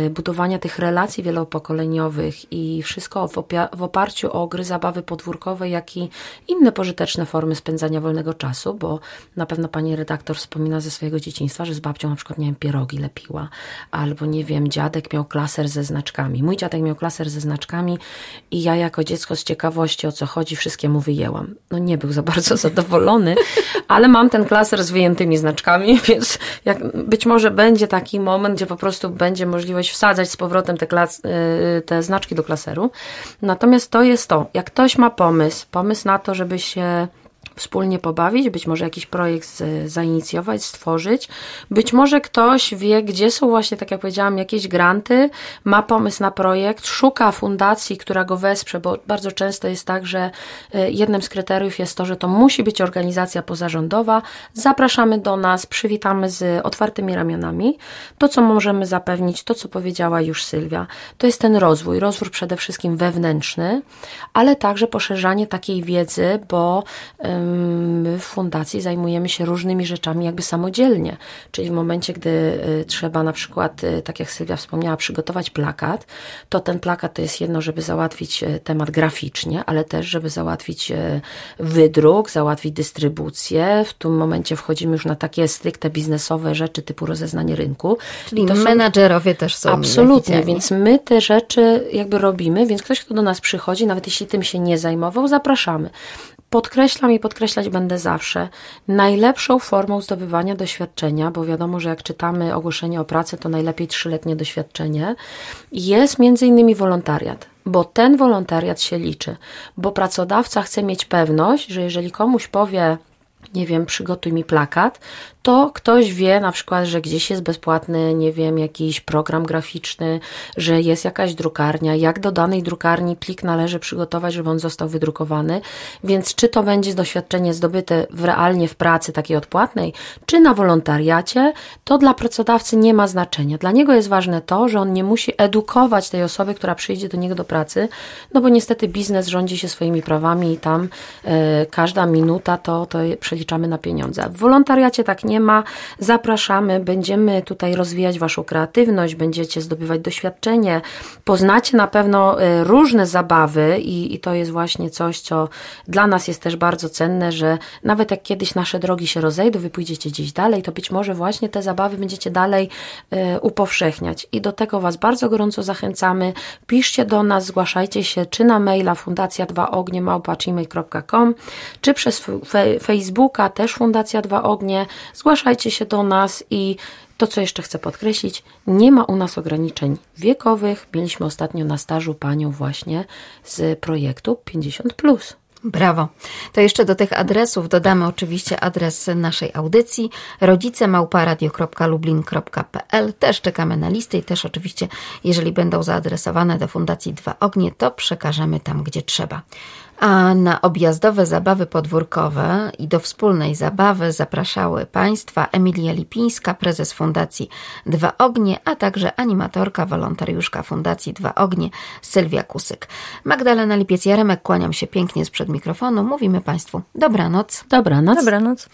budowania tych relacji wielopokoleniowych i wszystko w, w oparciu o gry zabawy podwórkowe, jak i inne pożyteczne formy spędzania wolnego czasu, bo na pewno pani redaktor wspomina ze swojego dzieciństwa, że z babcią na przykład, nie wiem, pierogi lepiła, albo nie wiem, dziadek miał klaser ze znaczkami. Mój dziadek miał klaser ze znaczkami i ja jako dziecko z ciekawości o co chodzi, wszystkie mu wyjęłam. No nie był za bardzo zadowolony, ale mam ten klaser z wyjętymi znaczkami, więc jak być może będzie taki moment, gdzie po prostu będzie możliwość wsadzać z powrotem te, klas, y, te znaczki do klaseru. Natomiast to jest to, jak ktoś ma pomysł, pomysł na to, żeby się wspólnie pobawić, być może jakiś projekt zainicjować, stworzyć. Być może ktoś wie, gdzie są właśnie, tak jak powiedziałam, jakieś granty, ma pomysł na projekt, szuka fundacji, która go wesprze, bo bardzo często jest tak, że e, jednym z kryteriów jest to, że to musi być organizacja pozarządowa. Zapraszamy do nas, przywitamy z otwartymi ramionami. To, co możemy zapewnić, to, co powiedziała już Sylwia, to jest ten rozwój, rozwój przede wszystkim wewnętrzny, ale także poszerzanie takiej wiedzy, bo my w fundacji zajmujemy się różnymi rzeczami jakby samodzielnie, czyli w momencie, gdy y, trzeba na przykład, y, tak jak Sylwia wspomniała, przygotować plakat, to ten plakat to jest jedno, żeby załatwić y, temat graficznie, ale też, żeby załatwić wydruk, załatwić dystrybucję. W tym momencie wchodzimy już na takie stricte biznesowe rzeczy typu rozeznanie rynku. Czyli to menadżerowie są, też są. Absolutnie, więc my te rzeczy jakby robimy, więc ktoś, kto do nas przychodzi, nawet jeśli tym się nie zajmował, zapraszamy podkreślam i podkreślać będę zawsze, najlepszą formą zdobywania doświadczenia, bo wiadomo, że jak czytamy ogłoszenie o pracę, to najlepiej trzyletnie doświadczenie, jest między innymi wolontariat bo ten wolontariat się liczy, bo pracodawca chce mieć pewność, że jeżeli komuś powie, nie wiem, przygotuj mi plakat, to ktoś wie na przykład, że gdzieś jest bezpłatny, nie wiem, jakiś program graficzny, że jest jakaś drukarnia, jak do danej drukarni plik należy przygotować, żeby on został wydrukowany. Więc czy to będzie doświadczenie zdobyte w realnie w pracy takiej odpłatnej, czy na wolontariacie, to dla pracodawcy nie ma znaczenia. Dla niego jest ważne to, że on nie musi edukować tej osoby, która przyjdzie do niego do pracy, no bo niestety biznes rządzi się swoimi prawami i tam e, każda minuta to, to przeliczamy na pieniądze. W wolontariacie tak nie nie ma. Zapraszamy, będziemy tutaj rozwijać Waszą kreatywność, będziecie zdobywać doświadczenie, poznacie na pewno e, różne zabawy i, i to jest właśnie coś, co dla nas jest też bardzo cenne, że nawet jak kiedyś nasze drogi się rozejdą, wy pójdziecie gdzieś dalej, to być może właśnie te zabawy będziecie dalej e, upowszechniać. I do tego Was bardzo gorąco zachęcamy. Piszcie do nas, zgłaszajcie się czy na maila fundacja 2 ognie małpa.gmail.com, czy przez Facebooka też Fundacja Dwa Ognie. Zgłaszajcie się do nas i to, co jeszcze chcę podkreślić, nie ma u nas ograniczeń wiekowych. Mieliśmy ostatnio na stażu panią właśnie z projektu 50. Brawo. To jeszcze do tych adresów dodamy oczywiście adres naszej audycji rodzicemałparadio.lublin.pl. Też czekamy na listy i też oczywiście, jeżeli będą zaadresowane do Fundacji Dwa Ognie, to przekażemy tam, gdzie trzeba. A na objazdowe zabawy podwórkowe i do wspólnej zabawy zapraszały Państwa Emilia Lipińska, prezes Fundacji Dwa Ognie, a także animatorka, wolontariuszka Fundacji Dwa Ognie Sylwia Kusyk. Magdalena Lipiec-Jaremek, kłaniam się pięknie sprzed mikrofonu. Mówimy Państwu dobranoc. Dobranoc. Dobranoc.